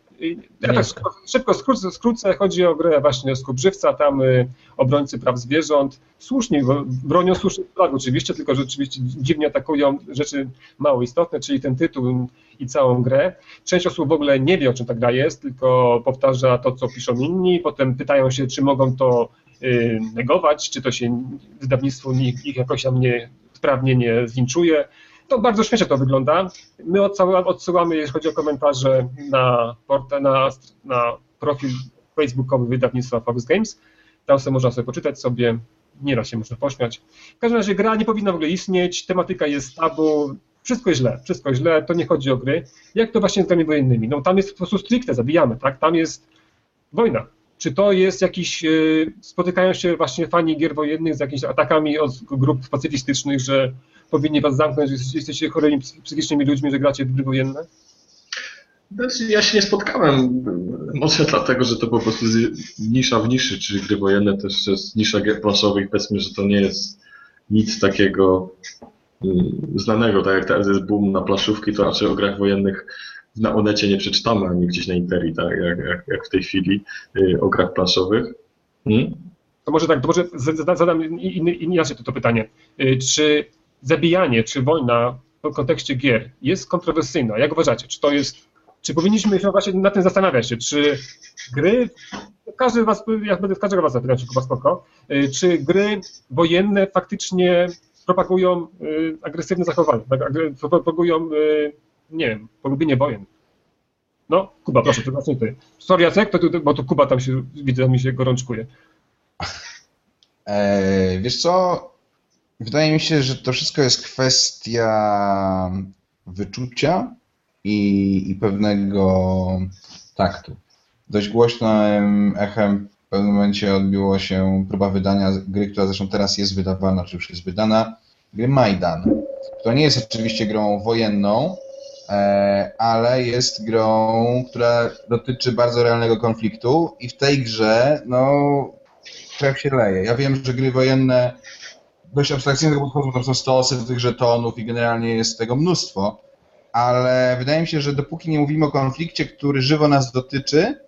ja tak szybko skrócę, skrócę, chodzi o grę właśnie Skubrzywca, tam y, obrońcy praw zwierząt, słusznie, bronią słusznych flag oczywiście, tylko rzeczywiście dziwnie atakują rzeczy mało istotne, czyli ten tytuł i całą grę. Część osób w ogóle nie wie, o czym ta gra jest, tylko powtarza to, co piszą inni, potem pytają się, czy mogą to y, negować, czy to się wydawnictwo ich jakoś tam nie sprawnie nie zlinczuje. To bardzo śmiesznie to wygląda. My odsyłamy, jeśli chodzi o komentarze, na, portal, na, na profil facebookowy wydawnictwa Fox Games. Tam sobie można sobie poczytać sobie, nieraz się można pośmiać. W każdym razie gra nie powinna w ogóle istnieć, tematyka jest tabu, wszystko jest źle, wszystko źle, to nie chodzi o gry. Jak to właśnie z grami wojennymi? No tam jest po prostu stricte, zabijamy, tak? Tam jest wojna. Czy to jest jakiś, y, spotykają się właśnie fani gier wojennych z jakimiś atakami od grup pacyfistycznych, że powinni was zamknąć, że jesteście chorymi psychicznymi ludźmi, że gracie w gry wojenne? Znaczy, ja się nie spotkałem, może dlatego, że to po prostu nisza w niszy, czyli gry wojenne też jest nisza gier planszowych, powiedzmy, że to nie jest nic takiego mm, znanego, tak jak teraz jest boom na plaszówki, to raczej o grach wojennych na Onecie nie przeczytamy, ani gdzieś na Interi, tak, jak, jak, jak w tej chwili y, o grach planszowych. Hmm? To może tak, to może zadam inaczej to, to pytanie. Y, czy zabijanie, czy wojna w kontekście gier jest kontrowersyjna? Jak uważacie? Czy to jest, czy powinniśmy się właśnie nad tym zastanawiać się, czy gry, każdy was, ja będę każdego was zapytać, czy Kuba spoko, y, czy gry wojenne faktycznie propagują agresywne zachowania, tak, propagują nie wiem, polubienie wojen. No, Kuba, proszę, to zacznij ty. Sorry, Jacek, to, to, bo tu Kuba tam się, widzę, mi się gorączkuje. E, wiesz co, wydaje mi się, że to wszystko jest kwestia wyczucia i, i pewnego taktu. Dość głośnym echem w pewnym momencie odbiło się próba wydania gry, która zresztą teraz jest wydawana, czy już jest wydana, gry Majdan. To nie jest oczywiście grą wojenną, E, ale jest grą, która dotyczy bardzo realnego konfliktu i w tej grze, no, krew się leje. Ja wiem, że gry wojenne dość abstrakcyjnego podchodzą, tam są stosy tych żetonów i generalnie jest tego mnóstwo, ale wydaje mi się, że dopóki nie mówimy o konflikcie, który żywo nas dotyczy,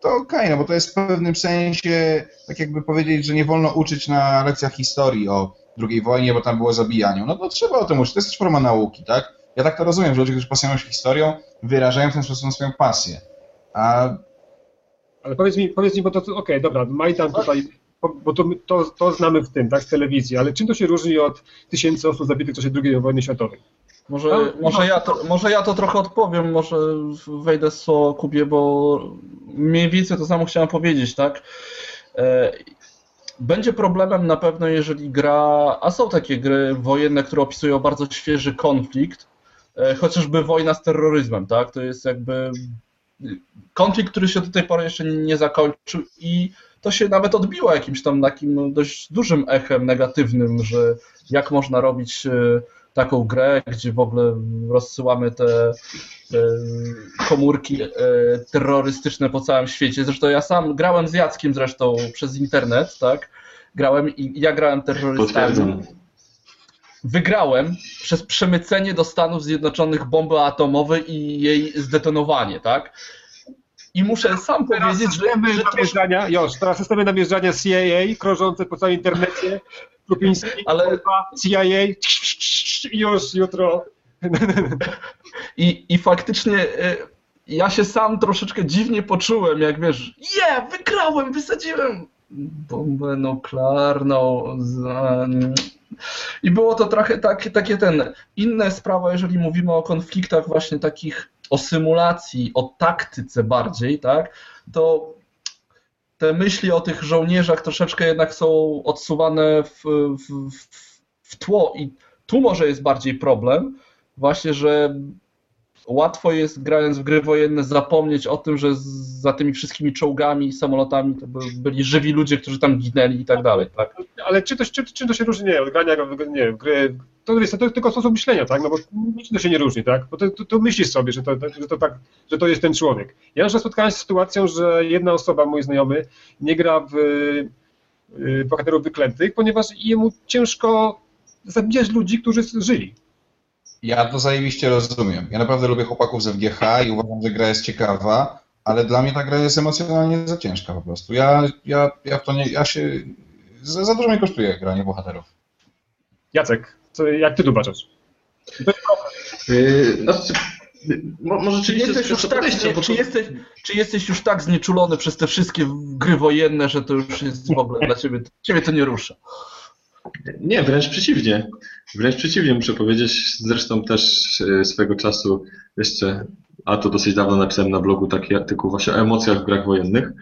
to okej, okay, no bo to jest w pewnym sensie, tak jakby powiedzieć, że nie wolno uczyć na lekcjach historii o II wojnie, bo tam było zabijanie. No to trzeba o tym uczyć, to jest też forma nauki, tak? Ja tak to rozumiem, że ludzie, którzy pasjonują się historią, wyrażają w ten sposób swoją pasję. A... Ale powiedz mi, powiedz mi, bo to okej, okay, dobra, Majdan tutaj bo to, to, to znamy w tym, tak, z telewizji, ale czym to się różni od tysięcy osób zabitych w czasie II wojny światowej? Może, no, może, no. ja to, może ja to trochę odpowiem, może wejdę z słowo Kubie, bo mniej więcej to samo chciałem powiedzieć, tak? E, będzie problemem na pewno, jeżeli gra, a są takie gry wojenne, które opisują bardzo świeży konflikt, e, chociażby wojna z terroryzmem, tak? To jest jakby konflikt, który się do tej pory jeszcze nie zakończył i to się nawet odbiło jakimś tam takim dość dużym echem negatywnym, że jak można robić e, taką grę, gdzie w ogóle rozsyłamy te, te komórki e, terrorystyczne po całym świecie. Zresztą ja sam grałem z Jackiem zresztą przez internet, tak? Grałem i ja grałem terrorystami. Wygrałem przez przemycenie do Stanów Zjednoczonych bomby atomowej i jej zdetonowanie, tak? I muszę sam powiedzieć, że... że namierzania, już, teraz systemy namierzania CIA krążące po całym internecie, Krupiński, Ale... CIA, już jutro. I, I faktycznie e, ja się sam troszeczkę dziwnie poczułem, jak wiesz, je, yeah, wygrałem, wysadziłem bombę nuklearną. I było to trochę tak, takie ten, inne sprawa, jeżeli mówimy o konfliktach właśnie takich, o symulacji, o taktyce bardziej, tak, to te myśli o tych żołnierzach troszeczkę jednak są odsuwane w, w, w tło i tu może jest bardziej problem, właśnie, że łatwo jest grając w gry wojenne zapomnieć o tym, że za tymi wszystkimi czołgami i samolotami to byli żywi ludzie, którzy tam ginęli i tak dalej, tak? Ale czy to, czy, czy to się różni, nie, od grania nie, w gry, to jest to tylko sposób myślenia, tak, no bo nic to się nie różni, tak, bo to, to, to myślisz sobie, że to, że to tak, że to jest ten człowiek. Ja już spotkałem się z sytuacją, że jedna osoba, mój znajomy, nie gra w y, bohaterów wyklętych, ponieważ jemu ciężko zabijać ludzi, którzy żyli. Ja to zajebiście rozumiem. Ja naprawdę lubię chłopaków z FGH i uważam, że gra jest ciekawa, ale dla mnie ta gra jest emocjonalnie za ciężka po prostu. Ja, ja, ja to nie, ja się, za, za dużo mi kosztuje granie bohaterów. Jacek, co, jak ty problem. Yy, znaczy, może czy jesteś, już tak, nie, czy, jesteś, czy jesteś już tak znieczulony przez te wszystkie gry wojenne, że to już jest w ogóle dla ciebie, ciebie to nie rusza? Nie, wręcz przeciwnie. Wręcz przeciwnie, muszę powiedzieć. Zresztą też e, swego czasu jeszcze, a to dosyć dawno napisałem na blogu taki artykuł właśnie o emocjach w grach wojennych.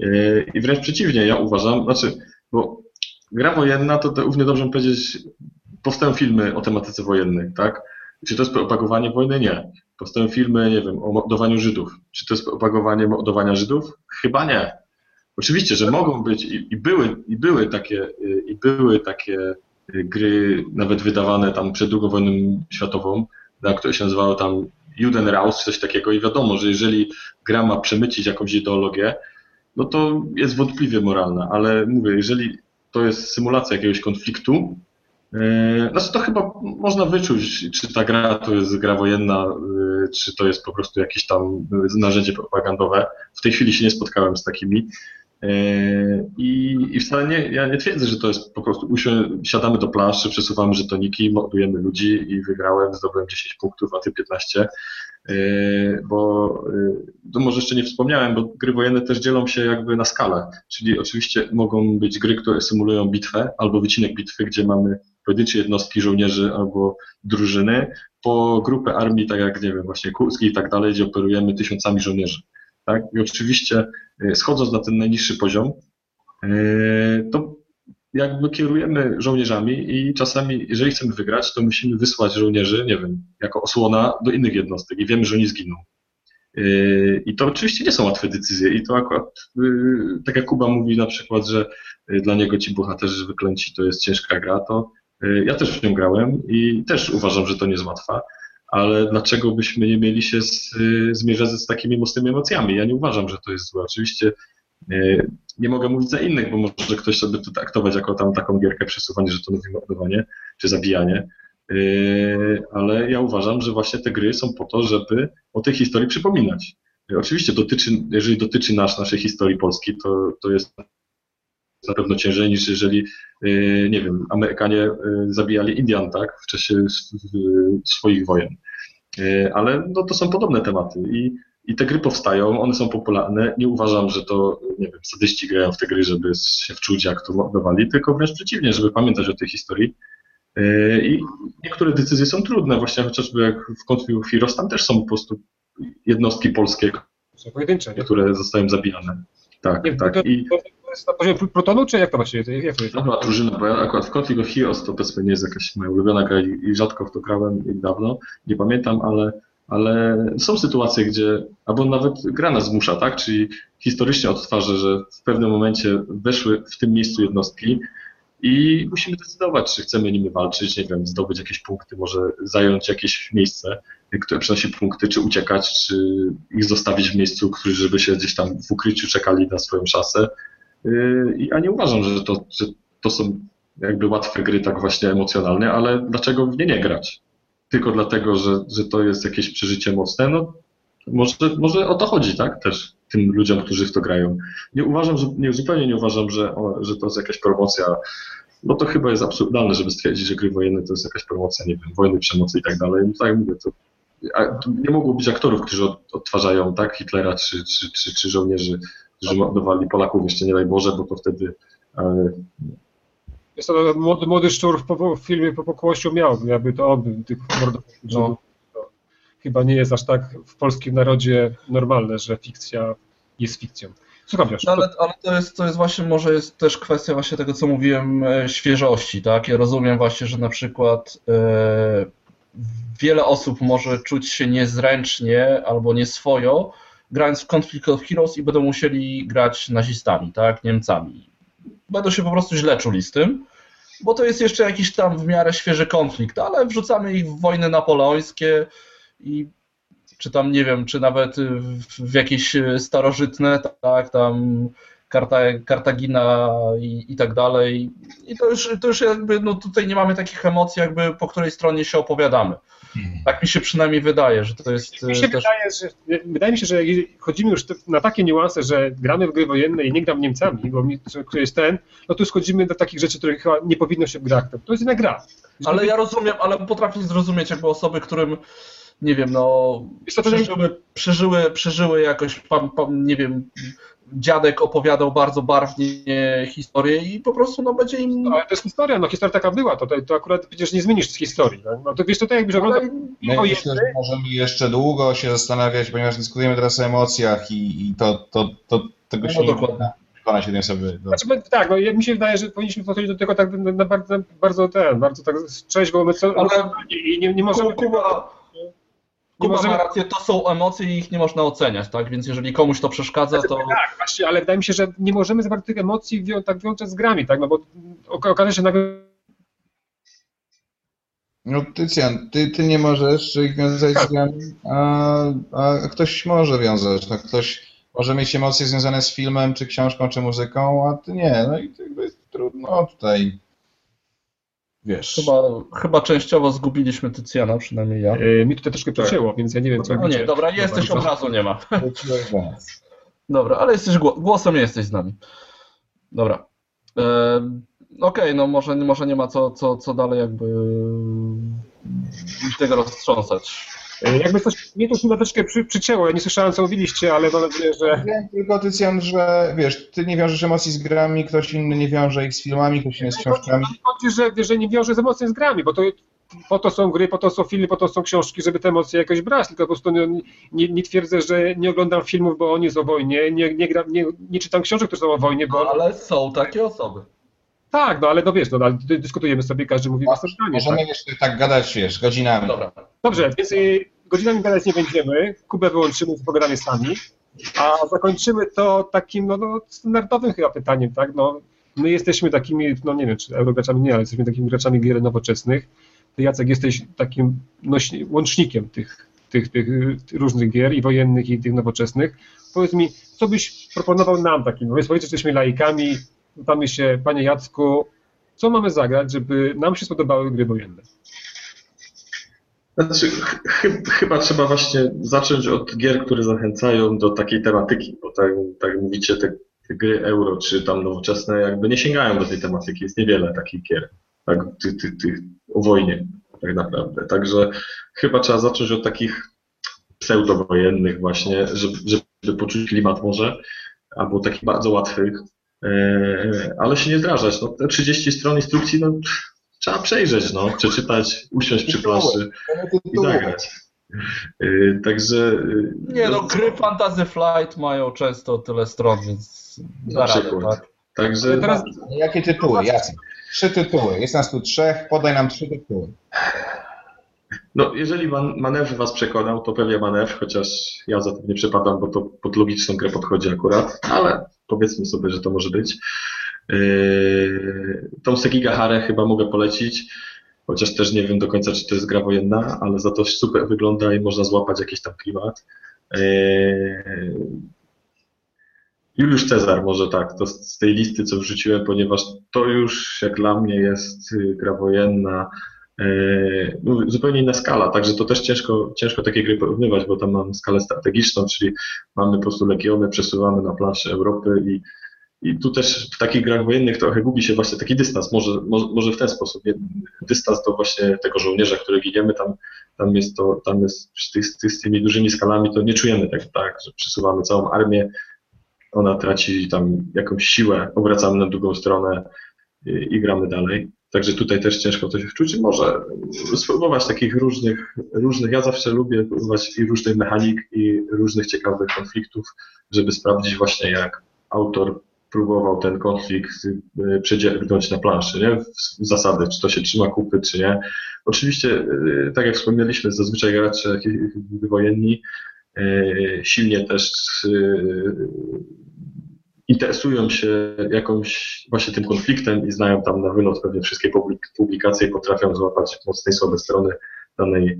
E, I wręcz przeciwnie, ja uważam, znaczy, bo gra wojenna to, to równie dobrze powiedzieć, powstają filmy o tematyce wojennej, tak? Czy to jest propagowanie wojny? Nie. Powstają filmy, nie wiem, o mordowaniu Żydów. Czy to jest propagowanie mordowania Żydów? Chyba nie. Oczywiście, że mogą być i, i, były, i, były takie, i były takie gry nawet wydawane tam przed II wojną światową, na które się nazywało tam Judenraus, coś takiego. I wiadomo, że jeżeli gra ma przemycić jakąś ideologię, no to jest wątpliwie moralna, ale mówię, jeżeli to jest symulacja jakiegoś konfliktu, e, znaczy to chyba można wyczuć, czy ta gra to jest gra wojenna, czy to jest po prostu jakieś tam narzędzie propagandowe. W tej chwili się nie spotkałem z takimi, I, I wcale nie, ja nie twierdzę, że to jest po prostu siadamy do planszy, przesuwamy żetoniki, mordujemy ludzi i wygrałem, zdobyłem 10 punktów, a ty 15. Yy, bo yy, to może jeszcze nie wspomniałem, bo gry wojenne też dzielą się jakby na skalę, czyli oczywiście mogą być gry, które symulują bitwę albo wycinek bitwy, gdzie mamy pojedyncze jednostki żołnierzy albo drużyny, po grupę armii, tak jak nie wiem, właśnie Kurskiej i tak dalej, gdzie operujemy tysiącami żołnierzy. Tak? I oczywiście e, schodząc na ten najniższy poziom, e, to jakby kierujemy żołnierzami i czasami, jeżeli chcemy wygrać, to musimy wysłać żołnierzy, nie wiem, jako osłona do innych jednostek i wiemy, że oni zginą. E, I to oczywiście nie są łatwe decyzje i to akurat, tak jak Kuba mówi na przykład, że dla niego ci bohaterzy wyklęci to jest ciężka gra, to ja też w nią grałem i też uważam, że to nie jest łatwa ale dlaczego byśmy nie mieli się z, zmierzać z takimi mocnymi emocjami? Ja nie uważam, że to jest złe. Oczywiście nie, nie mogę mówić za innych, bo może ktoś sobie to traktować jako tam taką gierkę przesuwanie, że to mówi mordowanie czy zabijanie, yy, ale ja uważam, że właśnie te gry są po to, żeby o tej historii przypominać. Oczywiście dotyczy, jeżeli dotyczy nasz, naszej historii polskiej, to, to jest na pewno ciężej niż jeżeli, yy, nie wiem, Amerykanie yy, zabijali Indian, tak, w czasie swoich wojen. Yy, ale no, to są podobne tematy i I te gry powstają, one są popularne. Nie uważam, że to, nie wiem, sadyści grają w te gry, żeby się wczuć, jak to mordowali, tylko wręcz przeciwnie, żeby pamiętać o tej historii. I niektóre decyzje są trudne, właśnie chociażby jak w Config of Heroes, tam też są po prostu jednostki polskie, pojedyncze, nie? które zostają zabijane. Tak, Nie, tak. to, I to jest na poziomie protonu, czy jak to właściwie? Jak to jest? to była drużyna, bo ja akurat w Config of Heroes to powiedzmy nie jest jakaś moja ulubiona gra i rzadko w to grałem i dawno, nie pamiętam, ale, ale są sytuacje, gdzie, albo nawet gra nas zmusza, tak? Czyli historycznie odtwarzę, że w pewnym momencie weszły w tym miejscu jednostki i musimy decydować, czy chcemy nimi walczyć, nie wiem, zdobyć jakieś punkty, może zająć jakieś miejsce, które przynosi punkty, czy uciekać, czy ich zostawić w miejscu, którzy żeby się gdzieś tam w ukryciu czekali na swoją szasę. Yy, A nie uważam, że to, że to są jakby łatwe gry, tak właśnie emocjonalne, ale dlaczego w nie nie grać? Tylko dlatego, że, że to jest jakieś przeżycie mocne, no może, może o to chodzi, tak? Też tym ludziom, którzy w to grają. Nie uważam, że, nie, zupełnie nie uważam, że, o, że to jest jakaś promocja, bo to chyba jest absurdalne, żeby stwierdzić, że gry wojenne to jest jakaś promocja, nie wiem, wojny, przemocy i tak dalej. No tak mówię, to, a, to nie mogło być aktorów, którzy od, odtwarzają tak Hitlera czy, czy, czy, czy żołnierzy, którzy mordowali Polaków, jeszcze nie daj Boże, bo to wtedy e, Jest to młody, młody szczur w, po- w filmie po pokłościu miał, jakby to on tych. No. Chyba nie jest aż tak w polskim narodzie normalne, że fikcja jest fikcją. Słucham, Josz. No, ale, ale to, jest, to jest właśnie, może jest też kwestia właśnie tego, co mówiłem, e, świeżości, tak? Ja rozumiem właśnie, że na przykład e, wiele osób może czuć się niezręcznie albo nieswojo, grając w Conflict of Heroes i będą musieli grać nazistami, tak? Niemcami. Będą się po prostu źle czuli z tym, bo to jest jeszcze jakiś tam w miarę świeży konflikt, ale wrzucamy ich w wojny napoleońskie i czy tam nie wiem, czy nawet w, jakieś starożytne, tak, tam Karta, Kartagina i, i tak dalej. I to już, to już jakby, no tutaj nie mamy takich emocji, jakby po której stronie się opowiadamy. Tak mi się przynajmniej wydaje, że to jest Mi się też... wydaje, że, wydaje mi się, że chodzimy już na takie niuanse, że gramy w gry wojenne i nie gram Niemcami, bo mi, który jest ten, no to już schodzimy do takich rzeczy, których chyba nie powinno się w grach. To jest inna gra. Ale ja rozumiem, ale potrafię zrozumieć jakby osoby, którym nie wiem, no przeżyły, przeżyły, przeżyły jakoś, pan, pan, nie wiem, dziadek opowiadał bardzo barwnie historię i po prostu no będzie im... Ale to jest historia, no historia taka była, to, to, akurat przecież nie zmienisz z historii. Tak? No to wiesz, to tak jakbyś oglądał wojenne, myślę, że możemy jeszcze długo się zastanawiać, ponieważ dyskutujemy teraz o emocjach i, i to, to, to tego No się nie dokładnie. jednej osoby. Do... Znaczy, bo- tak, no ja- mi się wydaje, że powinniśmy podchodzić do tego tak na, na bardzo, bardzo ten, bardzo tak trzeźwo, my co, Ale- i nie, nie możemy Kuba, Kuba możemy, ma rację, to są emocje i ich nie można oceniać, tak? Więc jeżeli komuś to przeszkadza, to... tak, właśnie, ale wydaje mi się, że nie możemy za bardzo tych emocji wią, tak wiązać z grami, tak, no bo ok- okaże się nagle, No Tycjan, ty, ty nie możesz ich wiązać z grami, a, a ktoś może wiązać. No, ktoś może mieć emocje związane z filmem, czy książką, czy muzyką, a ty nie. No i to jakby trudno tutaj. Wiesz. Chyba, chyba częściowo zgubiliśmy Tycjana, przynajmniej ja. e, mi tutaj troszkę przecięło, więc ja nie wiem, co No nie, dobra, jesteś, obrazu nie ma. Dobra, ale jesteś gło- głosem jesteś z nami. Dobra. E, Okej, no może, może nie ma co, co, co dalej jakby tego roztrząsać. E, Jakby coś, mnie to chyba troszkę przy, przycięło, ja nie słyszałem, co mówiliście, ale mam nadzieję, że... Wiem tylko, Tycjan, że wiesz, ty nie wiążesz emocji z grami, ktoś inny nie wiąże ich z filmami, ktoś inny z książkami. Chodzi, że, że nie wiąże z emocją z grami, bo to po to są gry, po to są filmy, po to są książki, żeby te emocje jakoś brać, tylko po prostu nie, nie, nie twierdzę, że nie oglądam filmów, bo on jest o wojnie, nie, nie, gram, nie, nie czytam książek, które są o wojnie, bo... Ale są takie osoby. Tak, no ale no wiesz, no, dyskutujemy sobie, każdy mówi własne zdanie. Możemy Tak? jeszcze tak gadać, wiesz, godzinami. Dobra. Dobrze, więc y, godzinami gadać nie będziemy, Kubę wyłączymy, pogadamy sami, a zakończymy to takim no, no, standardowym chyba pytaniem, tak, no my jesteśmy takimi, no nie wiem, czy eurograczami nie, ale jesteśmy takimi graczami gier nowoczesnych, ty Jacek jesteś takim nośni- łącznikiem tych, tych, tych, y, różnych gier i wojennych i tych nowoczesnych. Powiedz mi, co byś proponował nam takim, bo my powiedzmy, że jesteśmy laikami, pytamy się, panie Jacku, co mamy zagrać, żeby nam się spodobały gry wojenne? Znaczy, ch ch chyba trzeba właśnie zacząć od gier, które zachęcają do takiej tematyki, bo tak, tak mówicie, te, te gry euro czy tam nowoczesne jakby nie sięgają do tej tematyki, jest niewiele takich gier, tak, tych, tych, tych o wojnie tak naprawdę. Także chyba trzeba zacząć od takich pseudowojennych właśnie, żeby, żeby poczuć klimat może, albo takich bardzo łatwych, e, ale się nie zrażać. No, te 30 stron instrukcji, no, trzeba przejrzeć, no, przeczytać, usiąść przy planszy i zagrać. E, także... Nie no, gry Fantasy Flight mają często tyle stron, więc na przykład. tak? Także... Teraz, jakie tytuły, Jacek? Trzy tytuły. Jest nas tu trzech, podaj nam trzy tytuły. No, jeżeli man, manewr was przekonał, to pewnie manewr, chociaż ja za tym nie przepadam, bo to pod logiczną grę podchodzi akurat, ale powiedzmy sobie, że to może być. Yy, tą Sekigahara chyba mogę polecić, chociaż też nie wiem do końca, czy to jest gra wojenna, ale za to super wygląda i można złapać jakiś tam klimat. Yy, Juliusz Cezar może tak, to z tej listy, co wrzuciłem, ponieważ to już jak dla mnie jest y, gra wojenna, y, no, zupełnie inna skala, także to też ciężko, ciężko takie gry porównywać, bo tam mamy skalę strategiczną, czyli mamy po prostu legiony przesuwane na planszy Europy i, i tu też w takich grach wojennych trochę gubi się właśnie taki dystans, może, może, w ten sposób, dystans do właśnie tego żołnierza, który giniemy, tam, tam jest to, tam jest z, z, tymi dużymi skalami, to nie czujemy tak, tak, że przesuwamy całą armię, ona traci tam jakąś siłę, obracamy na drugą stronę i, i gramy dalej. Także tutaj też ciężko coś wczuć. Może spróbować takich różnych, różnych, ja zawsze lubię próbować i różnych mechanik, i różnych ciekawych konfliktów, żeby sprawdzić właśnie jak autor próbował ten konflikt y, przedziergnąć na planszy, nie? W zasady, czy to się trzyma kupy, czy nie. Oczywiście, y, tak jak wspomnieliśmy, zazwyczaj gracze wojenni y, silnie też interesują się jakąś właśnie tym konfliktem i znają tam na wylot pewnie wszystkie publikacje i potrafią złapać mocne i słabe strony danej,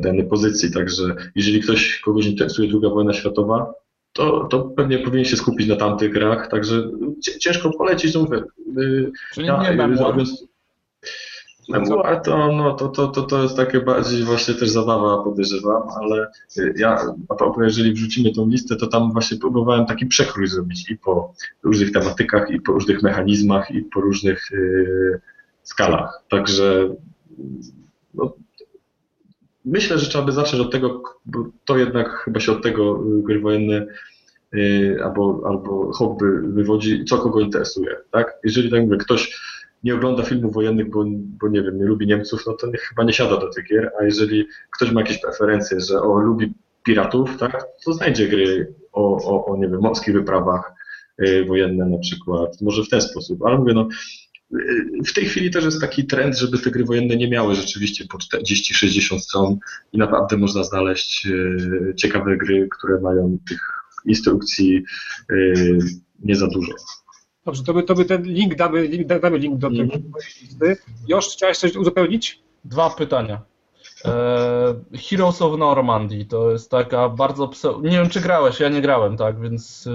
danej pozycji. Także jeżeli ktoś kogoś interesuje druga wojna światowa, to, to pewnie powinien się skupić na tamtych grach, także ciężko polecić. No mówię, Czyli ja, nie memoir. Memoir to, no, to, to, to, to jest takie bardziej właśnie też zabawa, podejrzewam, ale ja, jeżeli wrzucimy tą listę, to tam właśnie próbowałem taki przekrój zrobić i po różnych tematykach, i po różnych mechanizmach, i po różnych yy, skalach. Także no, myślę, że trzeba by zacząć od tego, bo to jednak chyba się od tego gry wojenne yy, albo, albo hobby wywodzi, co kogo interesuje. Tak? Jeżeli tak mówię, ktoś nie ogląda filmów wojennych, bo, bo nie wiem, nie lubi Niemców, no to chyba nie siada do tych gier, a jeżeli ktoś ma jakieś preferencje, że o, lubi piratów, tak, to znajdzie gry o, o, o nie wiem, morskich wyprawach y, wojenne na przykład, może w ten sposób, ale mówię, no, y, w tej chwili też jest taki trend, żeby te gry wojenne nie miały rzeczywiście po 40-60 stron i naprawdę można znaleźć y, ciekawe gry, które mają tych instrukcji y, nie za dużo. Dobrze, to my, to my ten link damy, link, damy link do tej mm. listy. Josz, chciałeś coś uzupełnić? Dwa pytania. E, Heroes of Normandy to jest taka bardzo pse... Nie wiem, czy grałeś, ja nie grałem, tak, więc...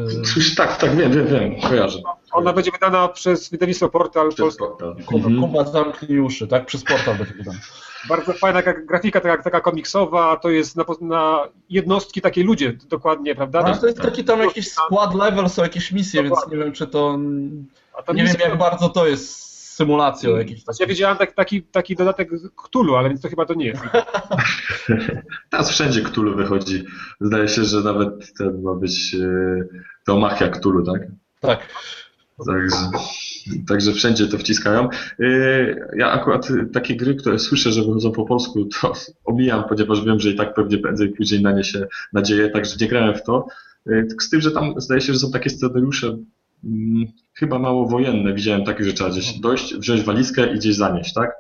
E, tak, tak, wiem, wiem, wiem, kojarzę. Ona będzie wydana przez wydawnictwo Portal. Portal. Kuba, mhm. Kuba zamknij uszy, tak, przez Portal będzie wydana. Bardzo fajna grafika, taka, taka komiksowa, to jest na, na jednostki takie ludzie dokładnie, prawda? No, to jest taki tam jakiś skład level, są jakieś misje, dokładnie. więc nie wiem, czy to... Nie wiem, jak bardzo to jest symulacją jakiejś. Znaczy, ja wiedziałem tak, taki, taki dodatek Cthulhu, ale więc to chyba to nie jest. Teraz wszędzie Cthulhu wychodzi. Zdaje się, że nawet ten ma być e, Teomachia Cthulhu, tak? Tak. Także, także wszędzie to wciskają. E, ja akurat takie gry, które słyszę, że wychodzą po polsku, to omijam, ponieważ wiem, że i tak pewnie prędzej później na nie się nadzieję, także nie grałem w to. E, z tym, że tam zdaje się, że są takie scenariusze chyba mało wojenne. Widziałem takie, że trzeba gdzieś dojść, wziąć walizkę i gdzieś zanieść, tak?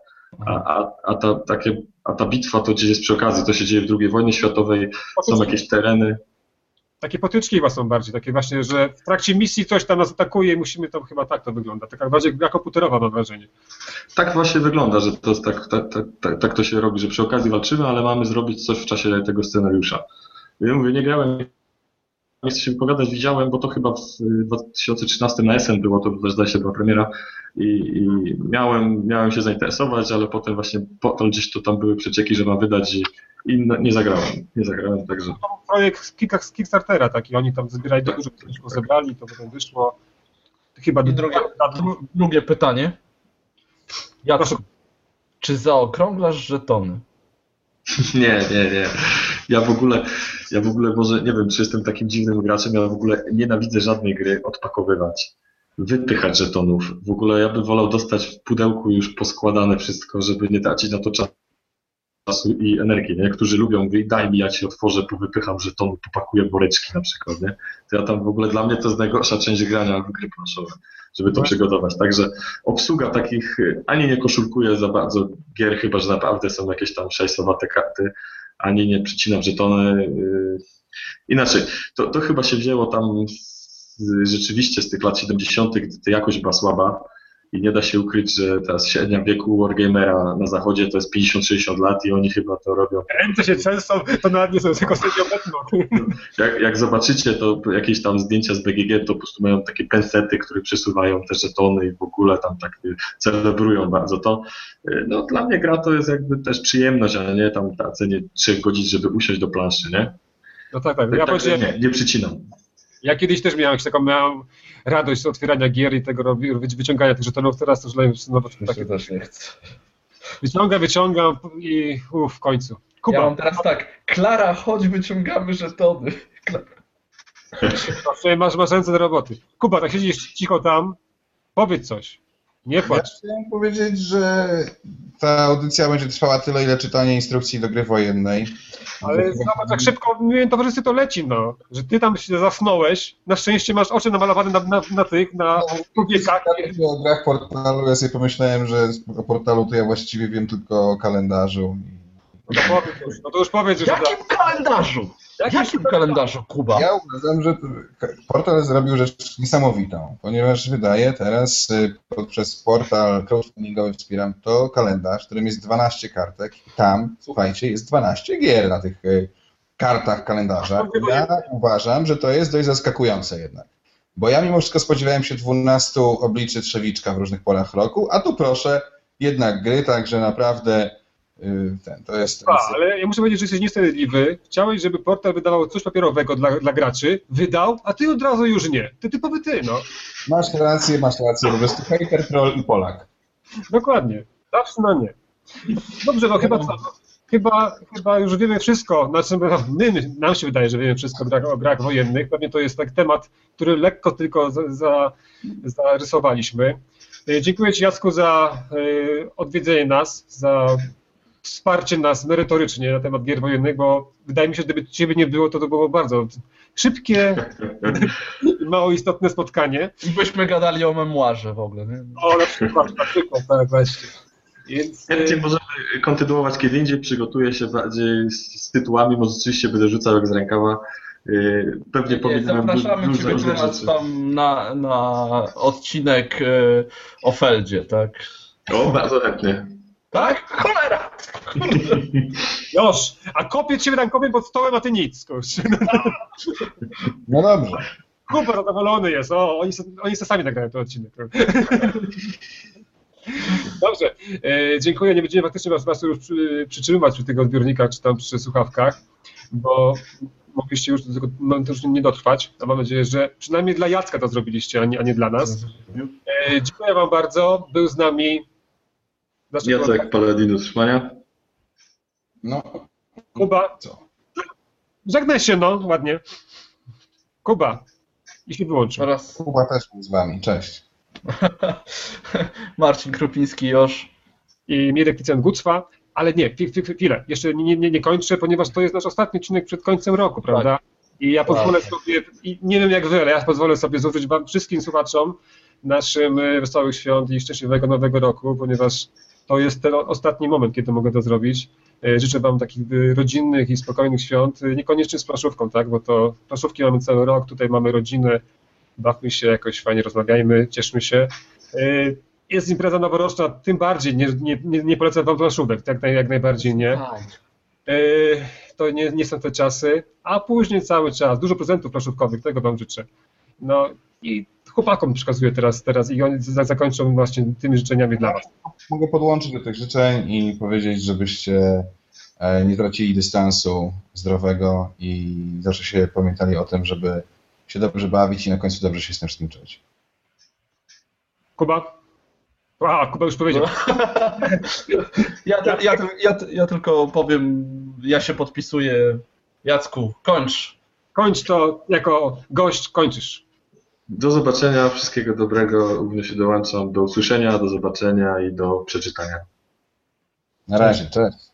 A, a, a, ta, takie, a ta bitwa to gdzieś jest przy okazji, to się dzieje w II wojnie światowej, są jakieś tereny. Takie potyczki chyba są bardziej, takie właśnie, że w trakcie misji coś tam nas atakuje i musimy tam chyba tak to wygląda, taka bardziej gra komputerowa mam wrażenie. Tak właśnie wygląda, że to tak, tak, tak, tak, tak to się robi, że przy okazji walczymy, ale mamy zrobić coś w czasie tego scenariusza. Ja mówię, nie grałem nie chcę się wypowiadać, widziałem, bo to chyba w 2013 na SN było, to też zdaje się była premiera i, i, miałem, miałem się zainteresować, ale potem właśnie potem gdzieś to tam były przecieki, że mam wydać i, i nie zagrałem, nie zagrałem, także. To projekt z Kickstartera taki, oni tam zbierali tak. dużo pieniężków, zebrali, to potem wyszło. Chyba I drugie, drugie pytanie. Jak, czy zaokrąglasz żetony? Nie, nie, nie. Ja w ogóle, ja w ogóle może, nie wiem, czy jestem takim dziwnym graczem, ja w ogóle nienawidzę żadnej gry odpakowywać, wypychać żetonów. W ogóle ja bym wolał dostać w pudełku już poskładane wszystko, żeby nie tracić na to czasu i energii, nie? Którzy lubią, mówić, daj mi, ja ci otworzę, powypycham żetony, popakuję woreczki na przykład, nie? To ja tam w ogóle, dla mnie to jest najgorsza część grania w gry planszowe, żeby to przygotować. Także obsługa takich, ani nie koszulkuje za bardzo gier, chyba, że naprawdę są jakieś tam szajsowate karty, ani nie przycinam żetony. Inaczej, to, to chyba się wzięło tam z, rzeczywiście z tych lat 70., gdy ta jakość była słaba i nie da się ukryć, że teraz średnia wieku Wargamera na zachodzie to jest 50-60 lat i oni chyba to robią. Ręce się często, to nawet nie są tylko obecną. Jak, jak zobaczycie to jakieś tam zdjęcia z BGG, to po prostu mają takie pensety, które przesuwają te żetony i w ogóle tam tak celebrują bardzo to. No dla mnie gra to jest jakby też przyjemność, a nie tam tracenie 3 godzin, żeby usiąść do planszy, nie? No tak, tak. Ja tak nie, nie przycinam. Ja kiedyś też miałem taką miałem radość z otwierania gier i tego wyciągania tych żetonów, teraz to już znowu takie też nie chcę. Wyciągam, wyciągam i uf, w końcu. Kuba. Ja mam teraz tak, Klara, chodź, wyciągamy żetony. Masz, masz ręce do roboty. Kuba, tak siedzisz cicho tam, powiedz coś. Nie płacz. Ja chciałem powiedzieć, że ta audycja będzie trwała tyle, ile czytanie instrukcji do gry wojennej. Ale zobacz, jak szybko moim towarzystwie to leci, no. Że ty tam się zasnąłeś, na szczęście masz oczy namalowane na, na, na tych, na człowiekach. No, o grach portalu, ja sobie pomyślałem, że o portalu to ja właściwie wiem tylko o kalendarzu. No to, powiedz już, no to już powiedz już. Jakim kalendarzu? Jakim, Jakim kalendarzu, Kuba? Ja uważam, że portal zrobił rzecz niesamowitą, ponieważ wydaje teraz y, poprzez portal crowdfundingowy Wspieram to kalendarz, w którym jest 12 kartek i tam, słuchajcie, jest 12 gier na tych y, kartach kalendarza. Ja uważam, że to jest dość zaskakujące jednak. Bo ja mimo wszystko spodziewałem się 12 obliczy Trzewiczka w różnych porach roku, a tu proszę, jednak gry, także naprawdę ten, to jest. A, ale ja muszę powiedzieć, że jesteś niesprawiedliwy. Chciałeś, żeby portal wydawał coś papierowego dla, dla graczy, wydał, a ty od razu już nie. Ty typowy ty, no. Masz rację, masz rację, po prostu hater, troll i Polak. Dokładnie. Zawsze na nie. Dobrze, no chyba co? Chyba, chyba już wiemy wszystko, znaczy my, nam się wydaje, że wiemy wszystko o grach, o grach wojennych. Pewnie to jest tak temat, który lekko tylko za, za, zarysowaliśmy. Y, dziękuję Ci Jacku za y, odwiedzenie nas, za wsparcie nas merytorycznie na temat gier wojennych, bo wydaje mi się, że gdyby Ciebie nie było, to to było bardzo szybkie, mało istotne spotkanie. I byśmy gadali o memuarze w ogóle. Nie? O, na przykład, na przykład, tak właśnie. Więc... Chętnie możemy kontynuować kiedy indziej, przygotuję się bardziej z, z tytułami, może oczywiście będę rzucał jak z rękawa. Y, pewnie powinienem Zapraszamy Ciebie teraz tam na, na odcinek y, o Feldzie, tak? O, bardzo chętnie. Tak? Cholera! Już, a kopię ciebie tam kopię pod stołem, a ty nic, kurczę. No dobrze. Kuba zadowolony jest, o, oni, oni sami nagrają ten odcinek. Dobrze, e, dziękuję. Nie będziemy faktycznie was, was już przy, przytrzymywać przy tych odbiornikach czy tam przy słuchawkach, bo mogliście już do tego już nie dotrwać. A mam nadzieję, że przynajmniej dla Jacka to zrobiliście, a nie, a nie dla nas. E, dziękuję wam bardzo. Był z nami Jacek Paladinus Szmania. No. Kuba. Co? Żegnaj się, no, ładnie. Kuba. I się wyłączył. Teraz... Kuba też był z wami. Cześć. Marcin Krupiński już. I Mirek Licjan Gucwa. Ale nie, chwilę. Jeszcze nie, nie, nie kończę, ponieważ to jest nasz ostatni odcinek przed końcem roku, tak. prawda? I ja pozwolę tak. sobie, i nie wiem jak wy, ale ja pozwolę sobie złożyć wam wszystkim słuchaczom naszym e, wesołych świąt i szczęśliwego nowego roku, ponieważ to jest ten ostatni moment, kiedy mogę to zrobić. E, życzę Wam takich e, rodzinnych i spokojnych świąt, e, niekoniecznie z plaszówką, tak, bo to plaszówki mamy cały rok, tutaj mamy rodzinę, bawmy się jakoś fajnie, rozmawiajmy, cieszmy się. Jest impreza noworoczna, tym bardziej nie, nie, nie polecam Wam plaszówek, tak jak najbardziej nie. Tak. To nie, nie są te czasy, a później cały czas, dużo prezentów plaszówkowych, tego Wam życzę. No i chłopakom przekazuję teraz, teraz i oni zakończą właśnie tymi życzeniami dla Was. Mogę podłączyć do tych życzeń i powiedzieć, żebyście e, nie tracili dystansu zdrowego i zawsze się pamiętali o tym, żeby się dobrze bawić i na końcu dobrze się z tym wszystkim czuć. Kuba? A, Kuba już powiedział. ja, ja, ja, ja, tylko powiem, ja się podpisuję Jacku, kończ. Kończ to jako gość, kończysz. Do zobaczenia, wszystkiego dobrego, również się dołączam. Do usłyszenia, do zobaczenia i do przeczytania. Na razie, cześć.